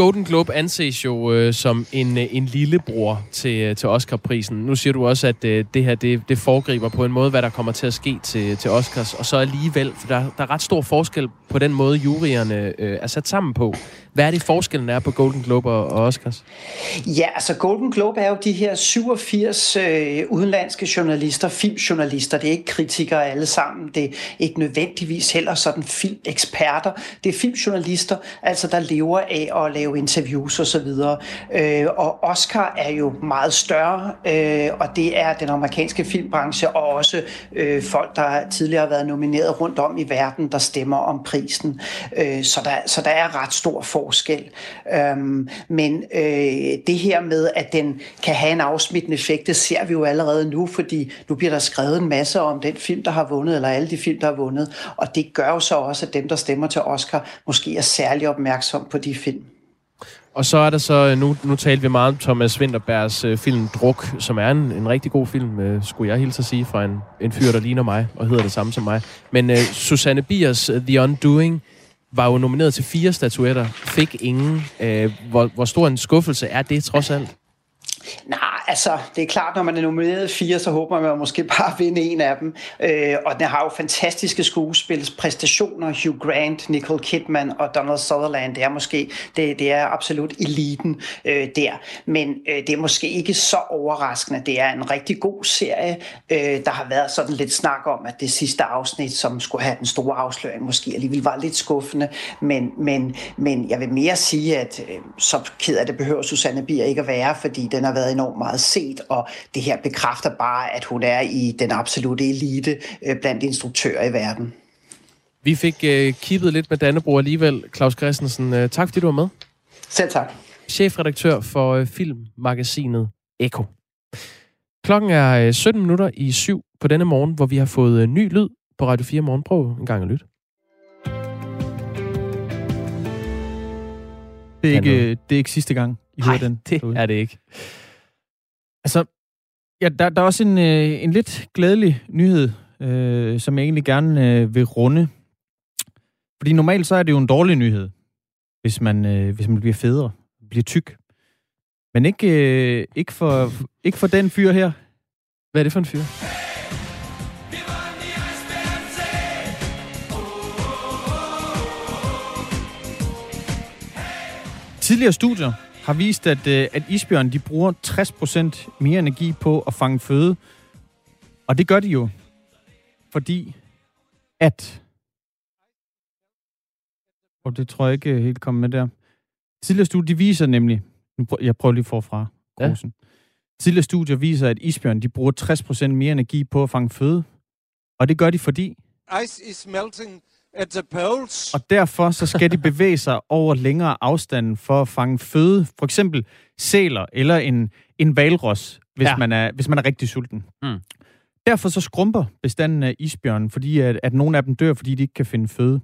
Golden Globe anses jo øh, som en, øh, en lillebror til, øh, til Oscar-prisen. Nu siger du også, at øh, det her det, det foregriber på en måde, hvad der kommer til at ske til, til Oscars. Og så alligevel, for der, der er ret stor forskel på den måde, juryerne øh, er sat sammen på. Hvad er det forskellen er på Golden Globe og, og Oscars? Ja, altså Golden Globe er jo de her 87 øh, udenlandske journalister, filmjournalister. Det er ikke kritikere alle sammen. Det er ikke nødvendigvis heller sådan filmeksperter. Det er filmjournalister, altså der lever af at lave interviews osv. Og, øh, og Oscar er jo meget større, øh, og det er den amerikanske filmbranche og også øh, folk, der tidligere har været nomineret rundt om i verden, der stemmer om prisen. Øh, så, der, så der er ret stor forskel forskel. Øhm, men øh, det her med, at den kan have en afsmittende effekt, det ser vi jo allerede nu, fordi nu bliver der skrevet en masse om den film, der har vundet, eller alle de film, der har vundet. Og det gør jo så også, at dem, der stemmer til Oscar, måske er særlig opmærksom på de film. Og så er der så, øh, nu, nu talte vi meget om Thomas Winterbergs øh, film Druk, som er en, en rigtig god film, øh, skulle jeg hilse at sige, fra en, en fyr, der ligner mig, og hedder det samme som mig. Men øh, Susanne Biers øh, The Undoing var jo nomineret til fire statuetter, fik ingen. Øh, hvor, hvor stor en skuffelse er det trods alt? Nej, altså, det er klart, når man er nomineret fire, så håber man måske bare vinde en af dem. Øh, og den har jo fantastiske skuespilspræstationer. Hugh Grant, Nicole Kidman og Donald Sutherland, det er måske, det, det er absolut eliten øh, der. Men øh, det er måske ikke så overraskende. Det er en rigtig god serie. Øh, der har været sådan lidt snak om, at det sidste afsnit, som skulle have den store afsløring, måske alligevel var lidt skuffende. Men, men, men jeg vil mere sige, at øh, så ked af det behøver Susanne Bier ikke at være, fordi den har været enormt meget set, og det her bekræfter bare, at hun er i den absolute elite øh, blandt instruktører i verden. Vi fik øh, kippet lidt med Dannebro alligevel. Claus Christensen, øh, tak fordi du var med. Selv tak. Chefredaktør for øh, filmmagasinet Eko. Klokken er 17 øh, minutter i syv på denne morgen, hvor vi har fået øh, ny lyd på Radio 4 Morgen. Prøv en gang at lytte. Det er, ikke, det er ikke sidste gang, I hører den. det derude. er det ikke. Altså, ja, der, der er også en, øh, en lidt glædelig nyhed, øh, som jeg egentlig gerne øh, vil runde. Fordi normalt så er det jo en dårlig nyhed, hvis man, øh, hvis man bliver federe, bliver tyk. Men ikke, øh, ikke, for, ikke for den fyr her. Hvad er det for en fyr? Tidligere studier har vist, at, øh, at isbjørn de bruger 60% mere energi på at fange føde. Og det gør de jo, fordi at... Og det tror jeg ikke helt kommer med der. Tidligere studier de viser nemlig... Nu prøver, jeg prøver lige forfra. Ja. Grusen. Tidligere studier viser, at isbjørn de bruger 60% mere energi på at fange føde. Og det gør de, fordi Ice is melting at the poles. og derfor så skal de bevæge sig over længere afstanden for at fange føde. For eksempel sæler eller en, en valros, hvis, Ja. man er, hvis man er rigtig sulten. Mm. Derfor så skrumper bestanden af isbjørnen, fordi at, at nogle af dem dør, fordi de ikke kan finde føde.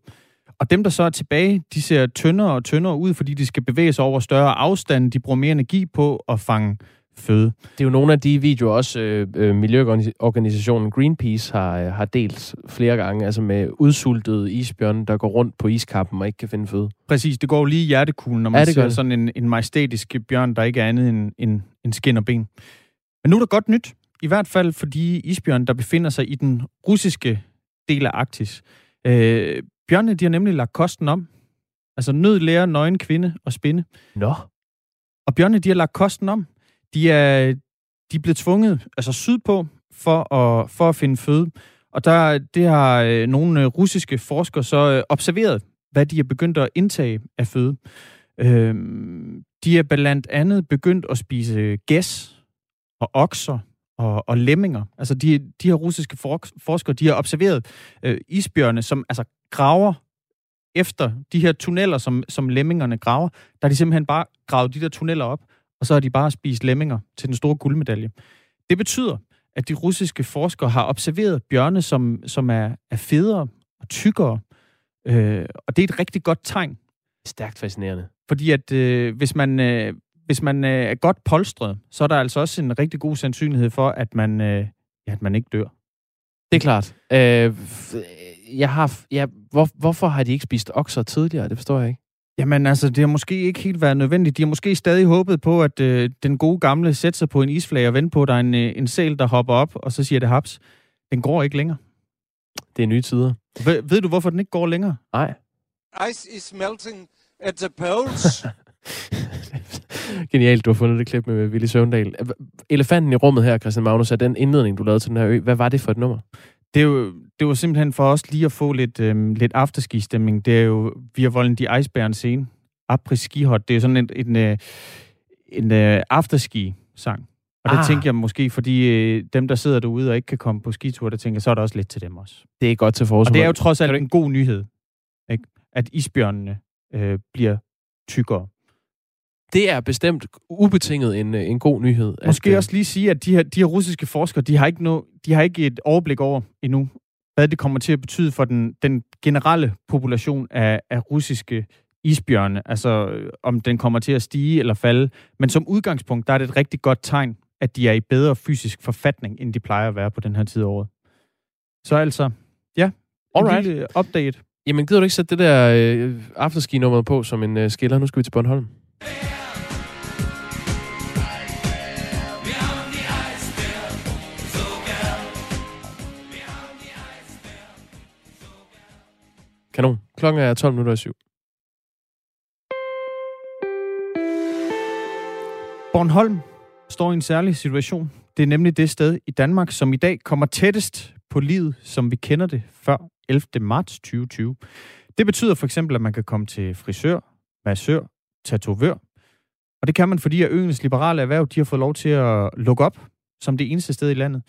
Og dem, der så er tilbage, de ser tyndere og tyndere ud, fordi de skal bevæge sig over større afstand. De bruger mere energi på at fange føde. Det er jo nogle af de videoer, også øh, øh, miljøorganisationen Greenpeace har, øh, har delt flere gange, altså med udsultede isbjørne, der går rundt på iskappen og ikke kan finde føde. Præcis, det går jo lige i hjertekuglen, når Ja, man det gør ser det. sådan en, en majestætisk bjørn, der ikke er andet end, end, end skin og ben. Men nu er der godt nyt, i hvert fald for de isbjørn, der befinder sig i den russiske del af Arktis. Øh, bjørnene, de har nemlig lagt kosten om. Altså nød lærer nøgen kvinde og spinde. Nå. Og bjørnene, de har lagt kosten om. De er, de er blevet tvunget altså sydpå for at, for at finde føde. Og der, det har øh, nogle øh, russiske forskere så øh, observeret, hvad de er begyndt at indtage af føde. Øh, de er blandt andet begyndt at spise øh, gæs og okser og, og lemminger. Altså de, de her russiske for, forskere, de har observeret øh, isbjørne, som altså graver efter de her tunneller, som, som lemmingerne graver. Der har de simpelthen bare gravet de der tunneller op, og så har de bare spist lemminger til den store guldmedalje. Det betyder, at de russiske forskere har observeret bjørne, som, som er, er federe og tykkere. Øh, og det er et rigtig godt tegn. Stærkt fascinerende. Fordi at øh, hvis man, øh, hvis man øh, er godt polstret, så er der altså også en rigtig god sandsynlighed for, at man, øh, ja, at man ikke dør. Det er klart. Øh, jeg har, ja, hvor, hvorfor har de ikke spist okser tidligere? Det forstår jeg ikke. Jamen altså, det har måske ikke helt været nødvendigt. De har måske stadig håbet på, at øh, den gode gamle sætter sig på en isflage og venter på, at der er en, øh, en sæl, der hopper op, og så siger det haps. Den går ikke længere. Det er nye tider. Ved, ved du, hvorfor den ikke går længere? Nej. Ice is melting at the poles. Genialt, du har fundet det klip med Willy Søvndal. Elefanten i rummet her, Christian Magnus, er den indledning, du lavede til den her ø. Hvad var det for et nummer? Det, er jo, det var simpelthen for os lige at få lidt, øhm, lidt afterski-stemning. Det er jo via Volden de Iceberg scene. Après skihot. Det er sådan en, en, øh, en øh, afterski-sang. Og det ah. tænker jeg måske, fordi øh, dem, der sidder derude og ikke kan komme på skitur, der tænker, så er der også lidt til dem også. Det er godt til forsvar. Og det er jo trods alt en god nyhed, ikke? at isbjørnene øh, bliver tykkere. Det er bestemt ubetinget en, øh, en god nyhed. Måske øh, også lige sige, at de her, de her russiske forskere, de har, ikke no, de har ikke et overblik over endnu, hvad det kommer til at betyde for den, den generelle population af, af russiske isbjørne. Altså, øh, om den kommer til at stige eller falde. Men som udgangspunkt, der er det et rigtig godt tegn, at de er i bedre fysisk forfatning, end de plejer at være på den her tid af året. Så altså, ja, en Alright. lille update. Jamen, gider du ikke sætte det der øh, afterski-nummer på som en øh, skiller? Nu skal vi til Bornholm. Kanon. Klokken er 12 minutter i syv. Bornholm står i en særlig situation. Det er nemlig det sted i Danmark, som i dag kommer tættest på livet, som vi kender det før 11. marts 2020. Det betyder for eksempel, at man kan komme til frisør, massør, tatovør. Og det kan man, fordi at øens liberale erhverv de har fået lov til at lukke op som det eneste sted i landet.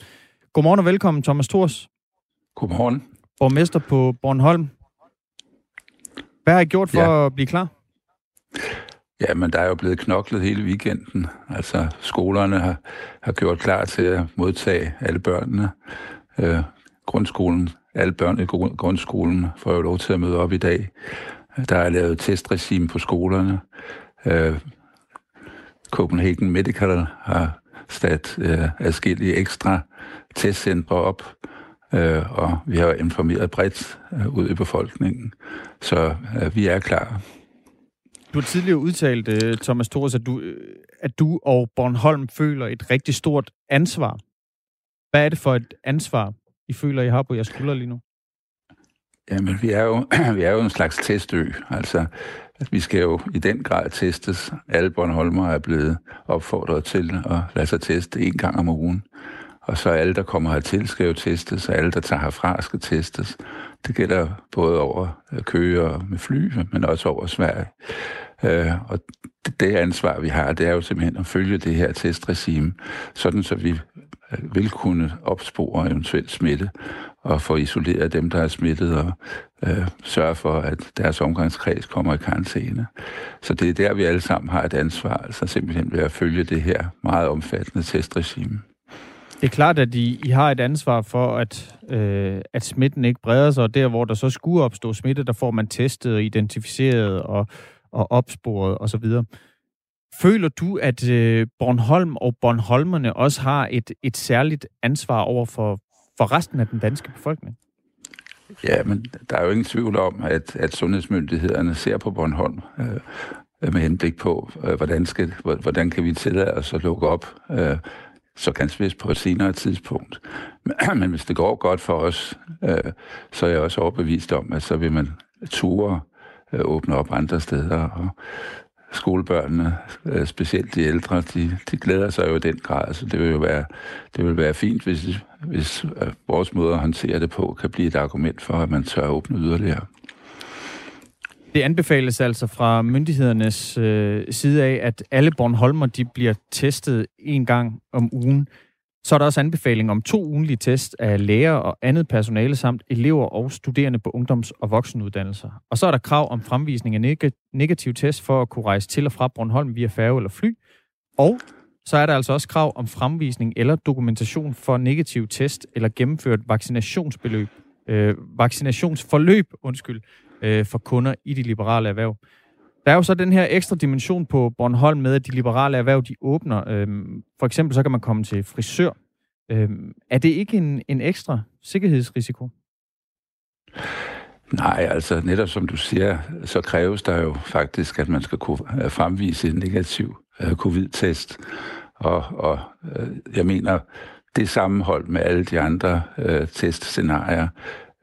Godmorgen og velkommen, Thomas Thors, Godmorgen. borgmester på Bornholm. Hvad har I gjort for Ja. at blive klar? Ja, men der er jo blevet knoklet hele weekenden. Altså, skolerne har, har gjort klar til at modtage alle børnene. Øh, grundskolen, alle børn i grund- grundskolen får jo lov til at møde op i dag. Der er lavet testregime på skolerne. Øh, Copenhagen Medical har sat øh, adskillige ekstra testcentre op, øh, og vi har informeret bredt øh, ud i befolkningen. Så øh, vi er klar. Du har tidligere udtalt, øh, Thomas Thores, at du, øh, at du og Bornholm føler et rigtig stort ansvar. Hvad er det for et ansvar, I føler, I har på jeres skuldre lige nu? Jamen, vi er jo, vi er jo en slags testø. Altså, vi skal jo i den grad testes. Alle Bornholmer er blevet opfordret til at lade sig teste en gang om ugen. Og så alle, der kommer hertil, skal jo testes, og alle, der tager herfra, skal testes. Det gælder både over køer med fly, men også over Sverige. Øh, og det ansvar, vi har, det er jo simpelthen at følge det her testregime, sådan så vi øh, vil kunne opspore eventuelt smitte og få isoleret dem, der er smittet, og øh, sørge for, at deres omgangskreds kommer i karantæne. Så det er der, vi alle sammen har et ansvar, altså simpelthen ved at følge det her meget omfattende testregime. Det er klart, at I, I har et ansvar for, at, øh, at smitten ikke breder sig, og der, hvor der så skulle opstå smitte, der får man testet og identificeret og, og opsporet osv. Føler du, at øh, Bornholm og Bornholmerne også har et, et særligt ansvar over for, for resten af den danske befolkning? Ja, men der er jo ingen tvivl om, at, at sundhedsmyndighederne ser på Bornholm øh, med henblik på, øh, hvordan, skal, hvordan kan vi tillade os at lukke op, øh, så ganske vist på et senere tidspunkt. Men, hvis det går godt for os, øh, så er jeg også overbevist om, at så vil man ture øh, åbne op andre steder. Og skolebørnene, øh, specielt de ældre, de, de glæder sig jo i den grad. Så det vil jo være, det vil være fint, hvis, hvis øh, vores måde at håndtere det på kan blive et argument for, at man tør åbne yderligere. Det anbefales altså fra myndighedernes øh, side af, at alle Bornholmer de bliver testet en gang om ugen. Så er der også anbefaling om to ugenlige test af læger og andet personale samt elever og studerende på ungdoms- og voksenuddannelser. Og så er der krav om fremvisning af neg- negativ test for at kunne rejse til og fra Bornholm via færge eller fly. Og så er der altså også krav om fremvisning eller dokumentation for negativ test eller gennemført vaccinationsbeløb, øh, vaccinationsforløb undskyld, øh, for kunder i de liberale erhverv. Der er jo så den her ekstra dimension på Bornholm med, at de liberale erhverv, de åbner. Øhm, for eksempel så kan man komme til frisør. Øhm, er det ikke en, en ekstra sikkerhedsrisiko? Nej, altså netop som du siger, så kræves der jo faktisk, at man skal kunne øh, fremvise en negativ øh, covid-test. Og, og øh, jeg mener, det sammenhold med alle de andre øh, testscenarier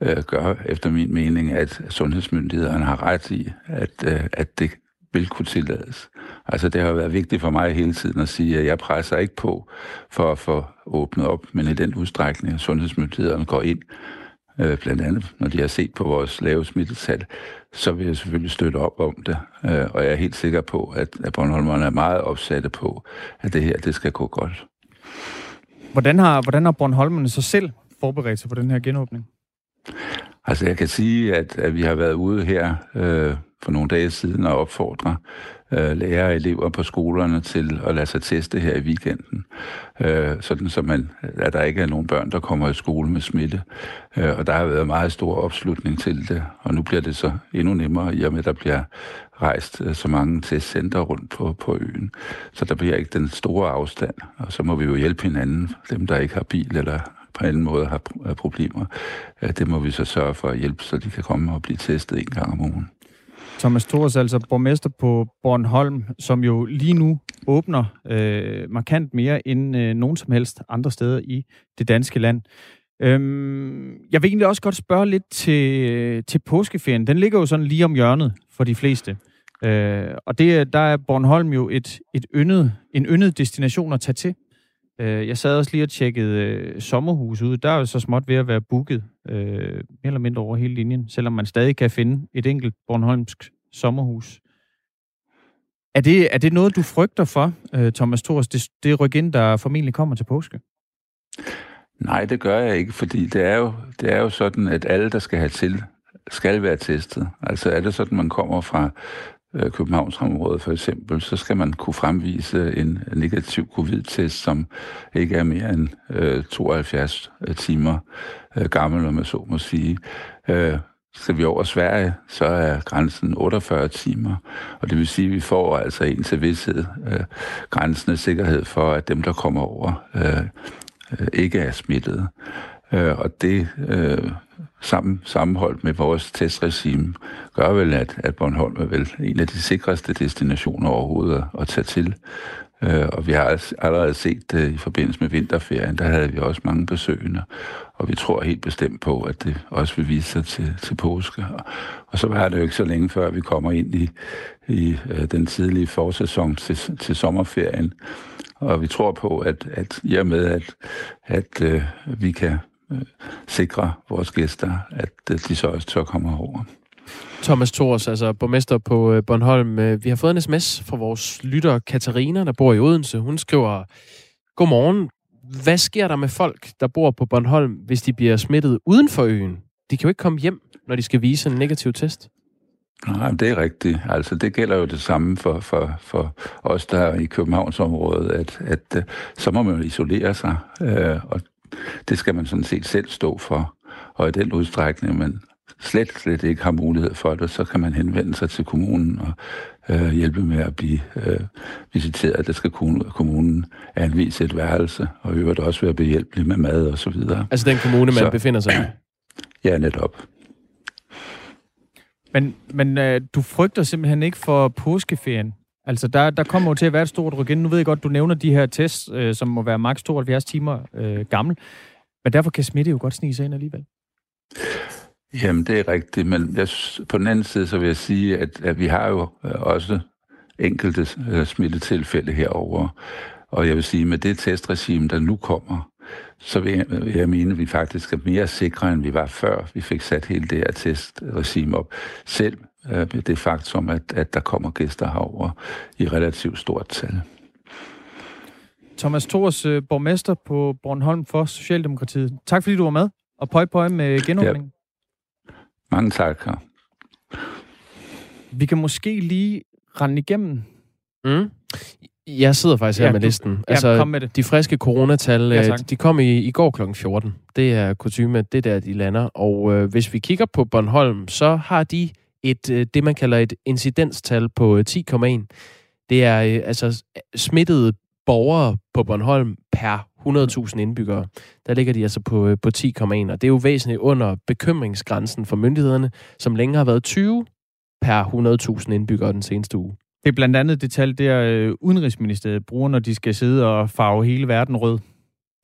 øh, gør efter min mening, at sundhedsmyndighederne har ret i, at, øh, at det vil kunne tillades. Altså det har været vigtigt for mig hele tiden at sige, at jeg presser ikke på for at få åbnet op, men i den udstrækning, at sundhedsmyndighederne går ind, øh, blandt andet når de har set på vores lave smittetal, så vil jeg selvfølgelig støtte op om det. Øh, og jeg er helt sikker på, at, at Bornholmerne er meget opsatte på, at det her det skal gå godt. Hvordan har, hvordan har Bornholmerne så selv forberedt sig på den her genåbning? Altså jeg kan sige, at, at vi har været ude her øh, for nogle dage siden og opfordre øh, lærere og elever på skolerne til at lade sig teste her i weekenden, øh, sådan så man, at der ikke er nogen børn, der kommer i skole med smitte. Øh, og der har været meget stor opslutning til det, og nu bliver det så endnu nemmere, i og med at der bliver rejst øh, så mange testcenter rundt på, på øen. Så der bliver ikke den store afstand, og så må vi jo hjælpe hinanden, dem der ikke har bil eller på alle måde har problemer. Det må vi så sørge for at hjælpe, så de kan komme og blive testet en gang om ugen. Thomas Thors, altså borgmester på Bornholm, som jo lige nu åbner øh, markant mere end øh, nogen som helst andre steder i det danske land. Øhm, jeg vil egentlig også godt spørge lidt til, øh, til påskeferien. Den ligger jo sådan lige om hjørnet for de fleste. Øh, og det, der er Bornholm jo et, et yndet, en yndet destination at tage til. Øh, jeg sad også lige og tjekkede øh, sommerhus ud. Der er jo så småt ved at være booket øh, mere eller mindre over hele linjen, selvom man stadig kan finde et enkelt Bornholmsk sommerhus. Er det, er det noget, du frygter for, øh, Thomas Thors, det, det ryk ind, der formentlig kommer til påske? Nej, det gør jeg ikke, fordi det er jo, det er jo sådan, at alle, der skal have til, skal være testet. Altså er det sådan, man kommer fra øh, Københavnsområdet for eksempel, så skal man kunne fremvise en negativ covid-test, som ikke er mere end øh, 72 øh, timer øh, gammel, om man så må sige. Øh, skal vi over Sverige, så er grænsen 48 timer. Og det vil sige, at vi får altså en til vidshed øh, grænsen af sikkerhed for, at dem, der kommer over, øh, øh ikke er smittet. Øh, og det øh, sammen, sammenholdt med vores testregime gør vel, at, at Bornholm er vel en af de sikreste destinationer overhovedet at, at tage til. Øh, og vi har allerede set det i forbindelse med vinterferien, der havde vi også mange besøgende, og vi tror helt bestemt på, at det også vil vise sig til, til påske. Og så var det jo ikke så længe før, vi kommer ind i, i øh, den tidlige forsæson til, til sommerferien. Og vi tror på, at, at i og med, at, at øh, vi kan øh, sikre vores gæster, at øh, de så også tør komme over. Thomas Thors, altså borgmester på øh, Bornholm. Øh, vi har fået en sms fra vores lytter Katarina, der bor i Odense. Hun skriver, Godmorgen. Hvad sker der med folk, der bor på Bornholm, hvis de bliver smittet uden for øen? De kan jo ikke komme hjem, når de skal vise en negativ test. Nej, det er rigtigt. Altså, det gælder jo det samme for, for, for os, der er i Københavnsområdet, at, at uh, så må man isolere sig, uh, og det skal man sådan set selv stå for. Og i den udstrækning, man slet, slet ikke har mulighed for det, så kan man henvende sig til kommunen og øh, hjælpe med at blive øh, visiteret. Der skal kommunen anvise et værelse, og i øvrigt også være behjælpelig med mad og så videre. Altså den kommune, man så, befinder sig i? Ja, netop. Men, men øh, du frygter simpelthen ikke for påskeferien? Altså, der, der kommer jo til at være et stort ryk ind. Nu ved jeg godt, du nævner de her tests, øh, som må være maks 72 timer øh, gammel. Men derfor kan smitte jo godt snige sig ind alligevel. Jamen, det er rigtigt, men jeg, på den anden side, så vil jeg sige, at, at vi har jo øh, også enkelte øh, smittetilfælde herover. Og jeg vil sige, med det testregime, der nu kommer, så vil jeg, vil jeg mene, at vi faktisk er mere sikre, end vi var før vi fik sat hele det her testregime op. Selv uh, det faktum, at, at der kommer gæster herover i relativt stort tal. Thomas Thors, borgmester på Bornholm for Socialdemokratiet. Tak fordi du var med, og pøj pøj med genåbningen. Ja. Mange tak. Vi kan måske lige rende igennem. Mm. Jeg sidder faktisk her ja, med du, listen. Altså, ja, kom med det. De friske coronatal, ja, øh, de kom i, i går kl. 14. Det er kutume, det der, de lander. Og øh, hvis vi kigger på Bornholm, så har de et øh, det, man kalder et incidenstal på øh, 10,1. Det er øh, altså smittede borgere på Bornholm per 100.000 indbyggere, der ligger de altså på, på 10,1, og det er jo væsentligt under bekymringsgrænsen for myndighederne, som længe har været 20 per 100.000 indbyggere den seneste uge. Det er blandt andet det tal, der Udenrigsministeriet bruger, når de skal sidde og farve hele verden rød.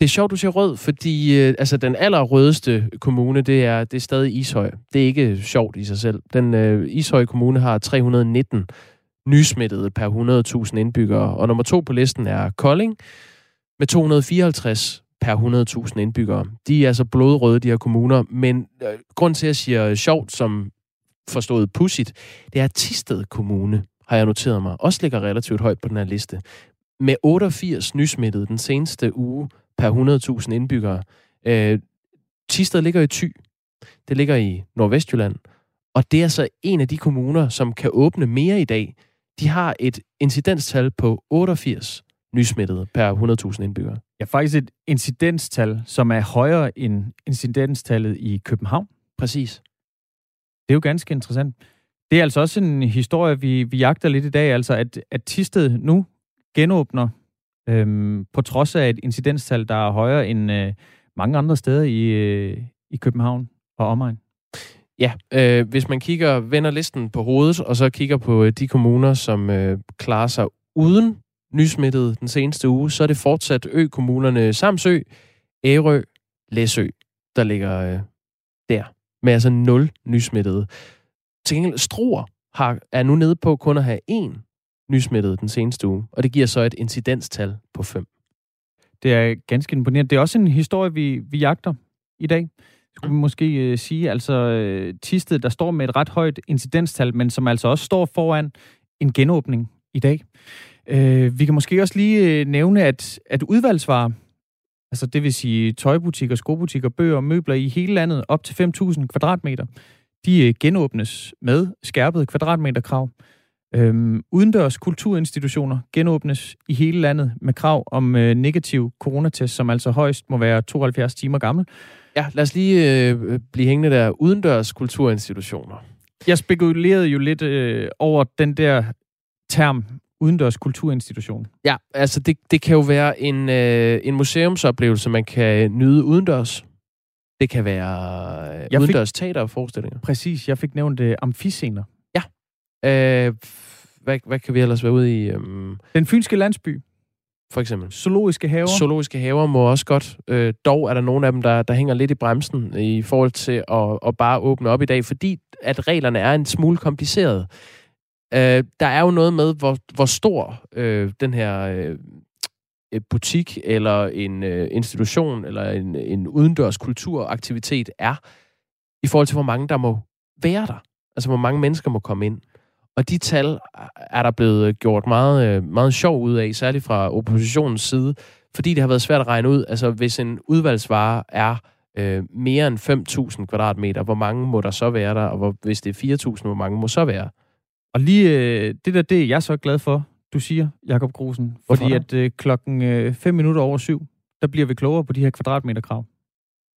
Det er sjovt, du siger rød, fordi øh, altså, den allerrødeste kommune, det er, det er stadig Ishøj. Det er ikke sjovt i sig selv. Den øh, Ishøj Kommune har 319 nysmittede per 100.000 indbyggere, og nummer to på listen er Kolding med 254 per 100.000 indbyggere. De er altså blodrøde, de her kommuner, men øh, grund til, at jeg siger sjovt, som forstået pudsigt, det er, Tisted Kommune, har jeg noteret mig, også ligger relativt højt på den her liste. Med 88 nysmittede den seneste uge per 100.000 indbyggere. Øh, Tisted ligger i Thy. Det ligger i Nordvestjylland. Og det er så en af de kommuner, som kan åbne mere i dag. De har et incidenstal på 88 nysmittede per 100.000 indbyggere. Ja, faktisk et incidenstal, som er højere end incidenstallet i København. Præcis. Det er jo ganske interessant. Det er altså også en historie, vi, vi jagter lidt i dag, altså at, at Tisted nu genåbner øhm, på trods af et incidenstal, der er højere end øh, mange andre steder i, øh, i København og omegn. Ja, øh, hvis man kigger, vender listen på hovedet, og så kigger på øh, de kommuner, som øh, klarer sig uden nysmittede den seneste uge, så er det fortsat ø-kommunerne Samsø, Ærø, Læsø, der ligger øh, der, med altså nul nysmittede. Til gengæld, Struer har, er nu nede på kun at have én nysmittet den seneste uge, og det giver så et incidenstal på 5. Det er ganske imponerende. Det er også en historie, vi, vi jagter i dag. Skulle vi måske øh, sige, altså øh, Tisted, der står med et ret højt incidenstal, men som altså også står foran en genåbning i dag. Øh, vi kan måske også lige øh, nævne, at, at udvalgsvarer, altså det vil sige tøjbutikker, skobutikker, bøger og møbler i hele landet op til 5.000 kvadratmeter, de øh, genåbnes med skærpet kvadratmeterkrav. Øhm, udendørs kulturinstitutioner genåbnes i hele landet med krav om øh, negativ coronatest, som altså højst må være 72 timer gammel. Ja, lad os lige øh, blive hængende der. Udendørs kulturinstitutioner. Jeg spekulerede jo lidt øh, over den der term, udendørs kulturinstitution. Ja, altså det, det kan jo være en, øh, en museumsoplevelse, man kan nyde udendørs. Det kan være øh, Jeg fik- udendørs teaterforestillinger. Præcis, jeg fik nævnt øh, amfiscener. Øh, hvad, hvad kan vi ellers være ude i? Øhm, Den fynske landsby, for eksempel. zoologiske haver. Zoologiske haver må også godt. Øh, dog er der nogle af dem, der, der hænger lidt i bremsen i forhold til at, at bare åbne op i dag, fordi at reglerne er en smule komplicerede. Øh, der er jo noget med, hvor, hvor stor øh, den her øh, butik eller en øh, institution eller en, en udendørs kulturaktivitet er, i forhold til, hvor mange der må være der. Altså, hvor mange mennesker må komme ind. Og de tal er der blevet gjort meget, øh, meget sjov ud af, særligt fra oppositionens side, fordi det har været svært at regne ud. Altså, hvis en udvalgsvare er øh, mere end 5.000 kvadratmeter, hvor mange må der så være der? Og hvor, hvis det er 4.000, hvor mange må så være? Og lige øh, det der, det er jeg så glad for, du siger, Jakob Grusen. Fordi at øh, klokken øh, 5 minutter over syv, der bliver vi klogere på de her kvadratmeterkrav.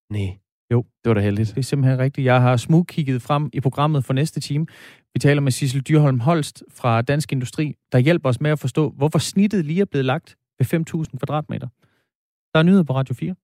Nej. Jo. Det var da heldigt. Det er simpelthen rigtigt. Jeg har smugkigget frem i programmet for næste time. Vi taler med Sissel Dyrholm Holst fra Dansk Industri, der hjælper os med at forstå, hvorfor snittet lige er blevet lagt ved 5.000 kvadratmeter. Der er nyheder på Radio 4.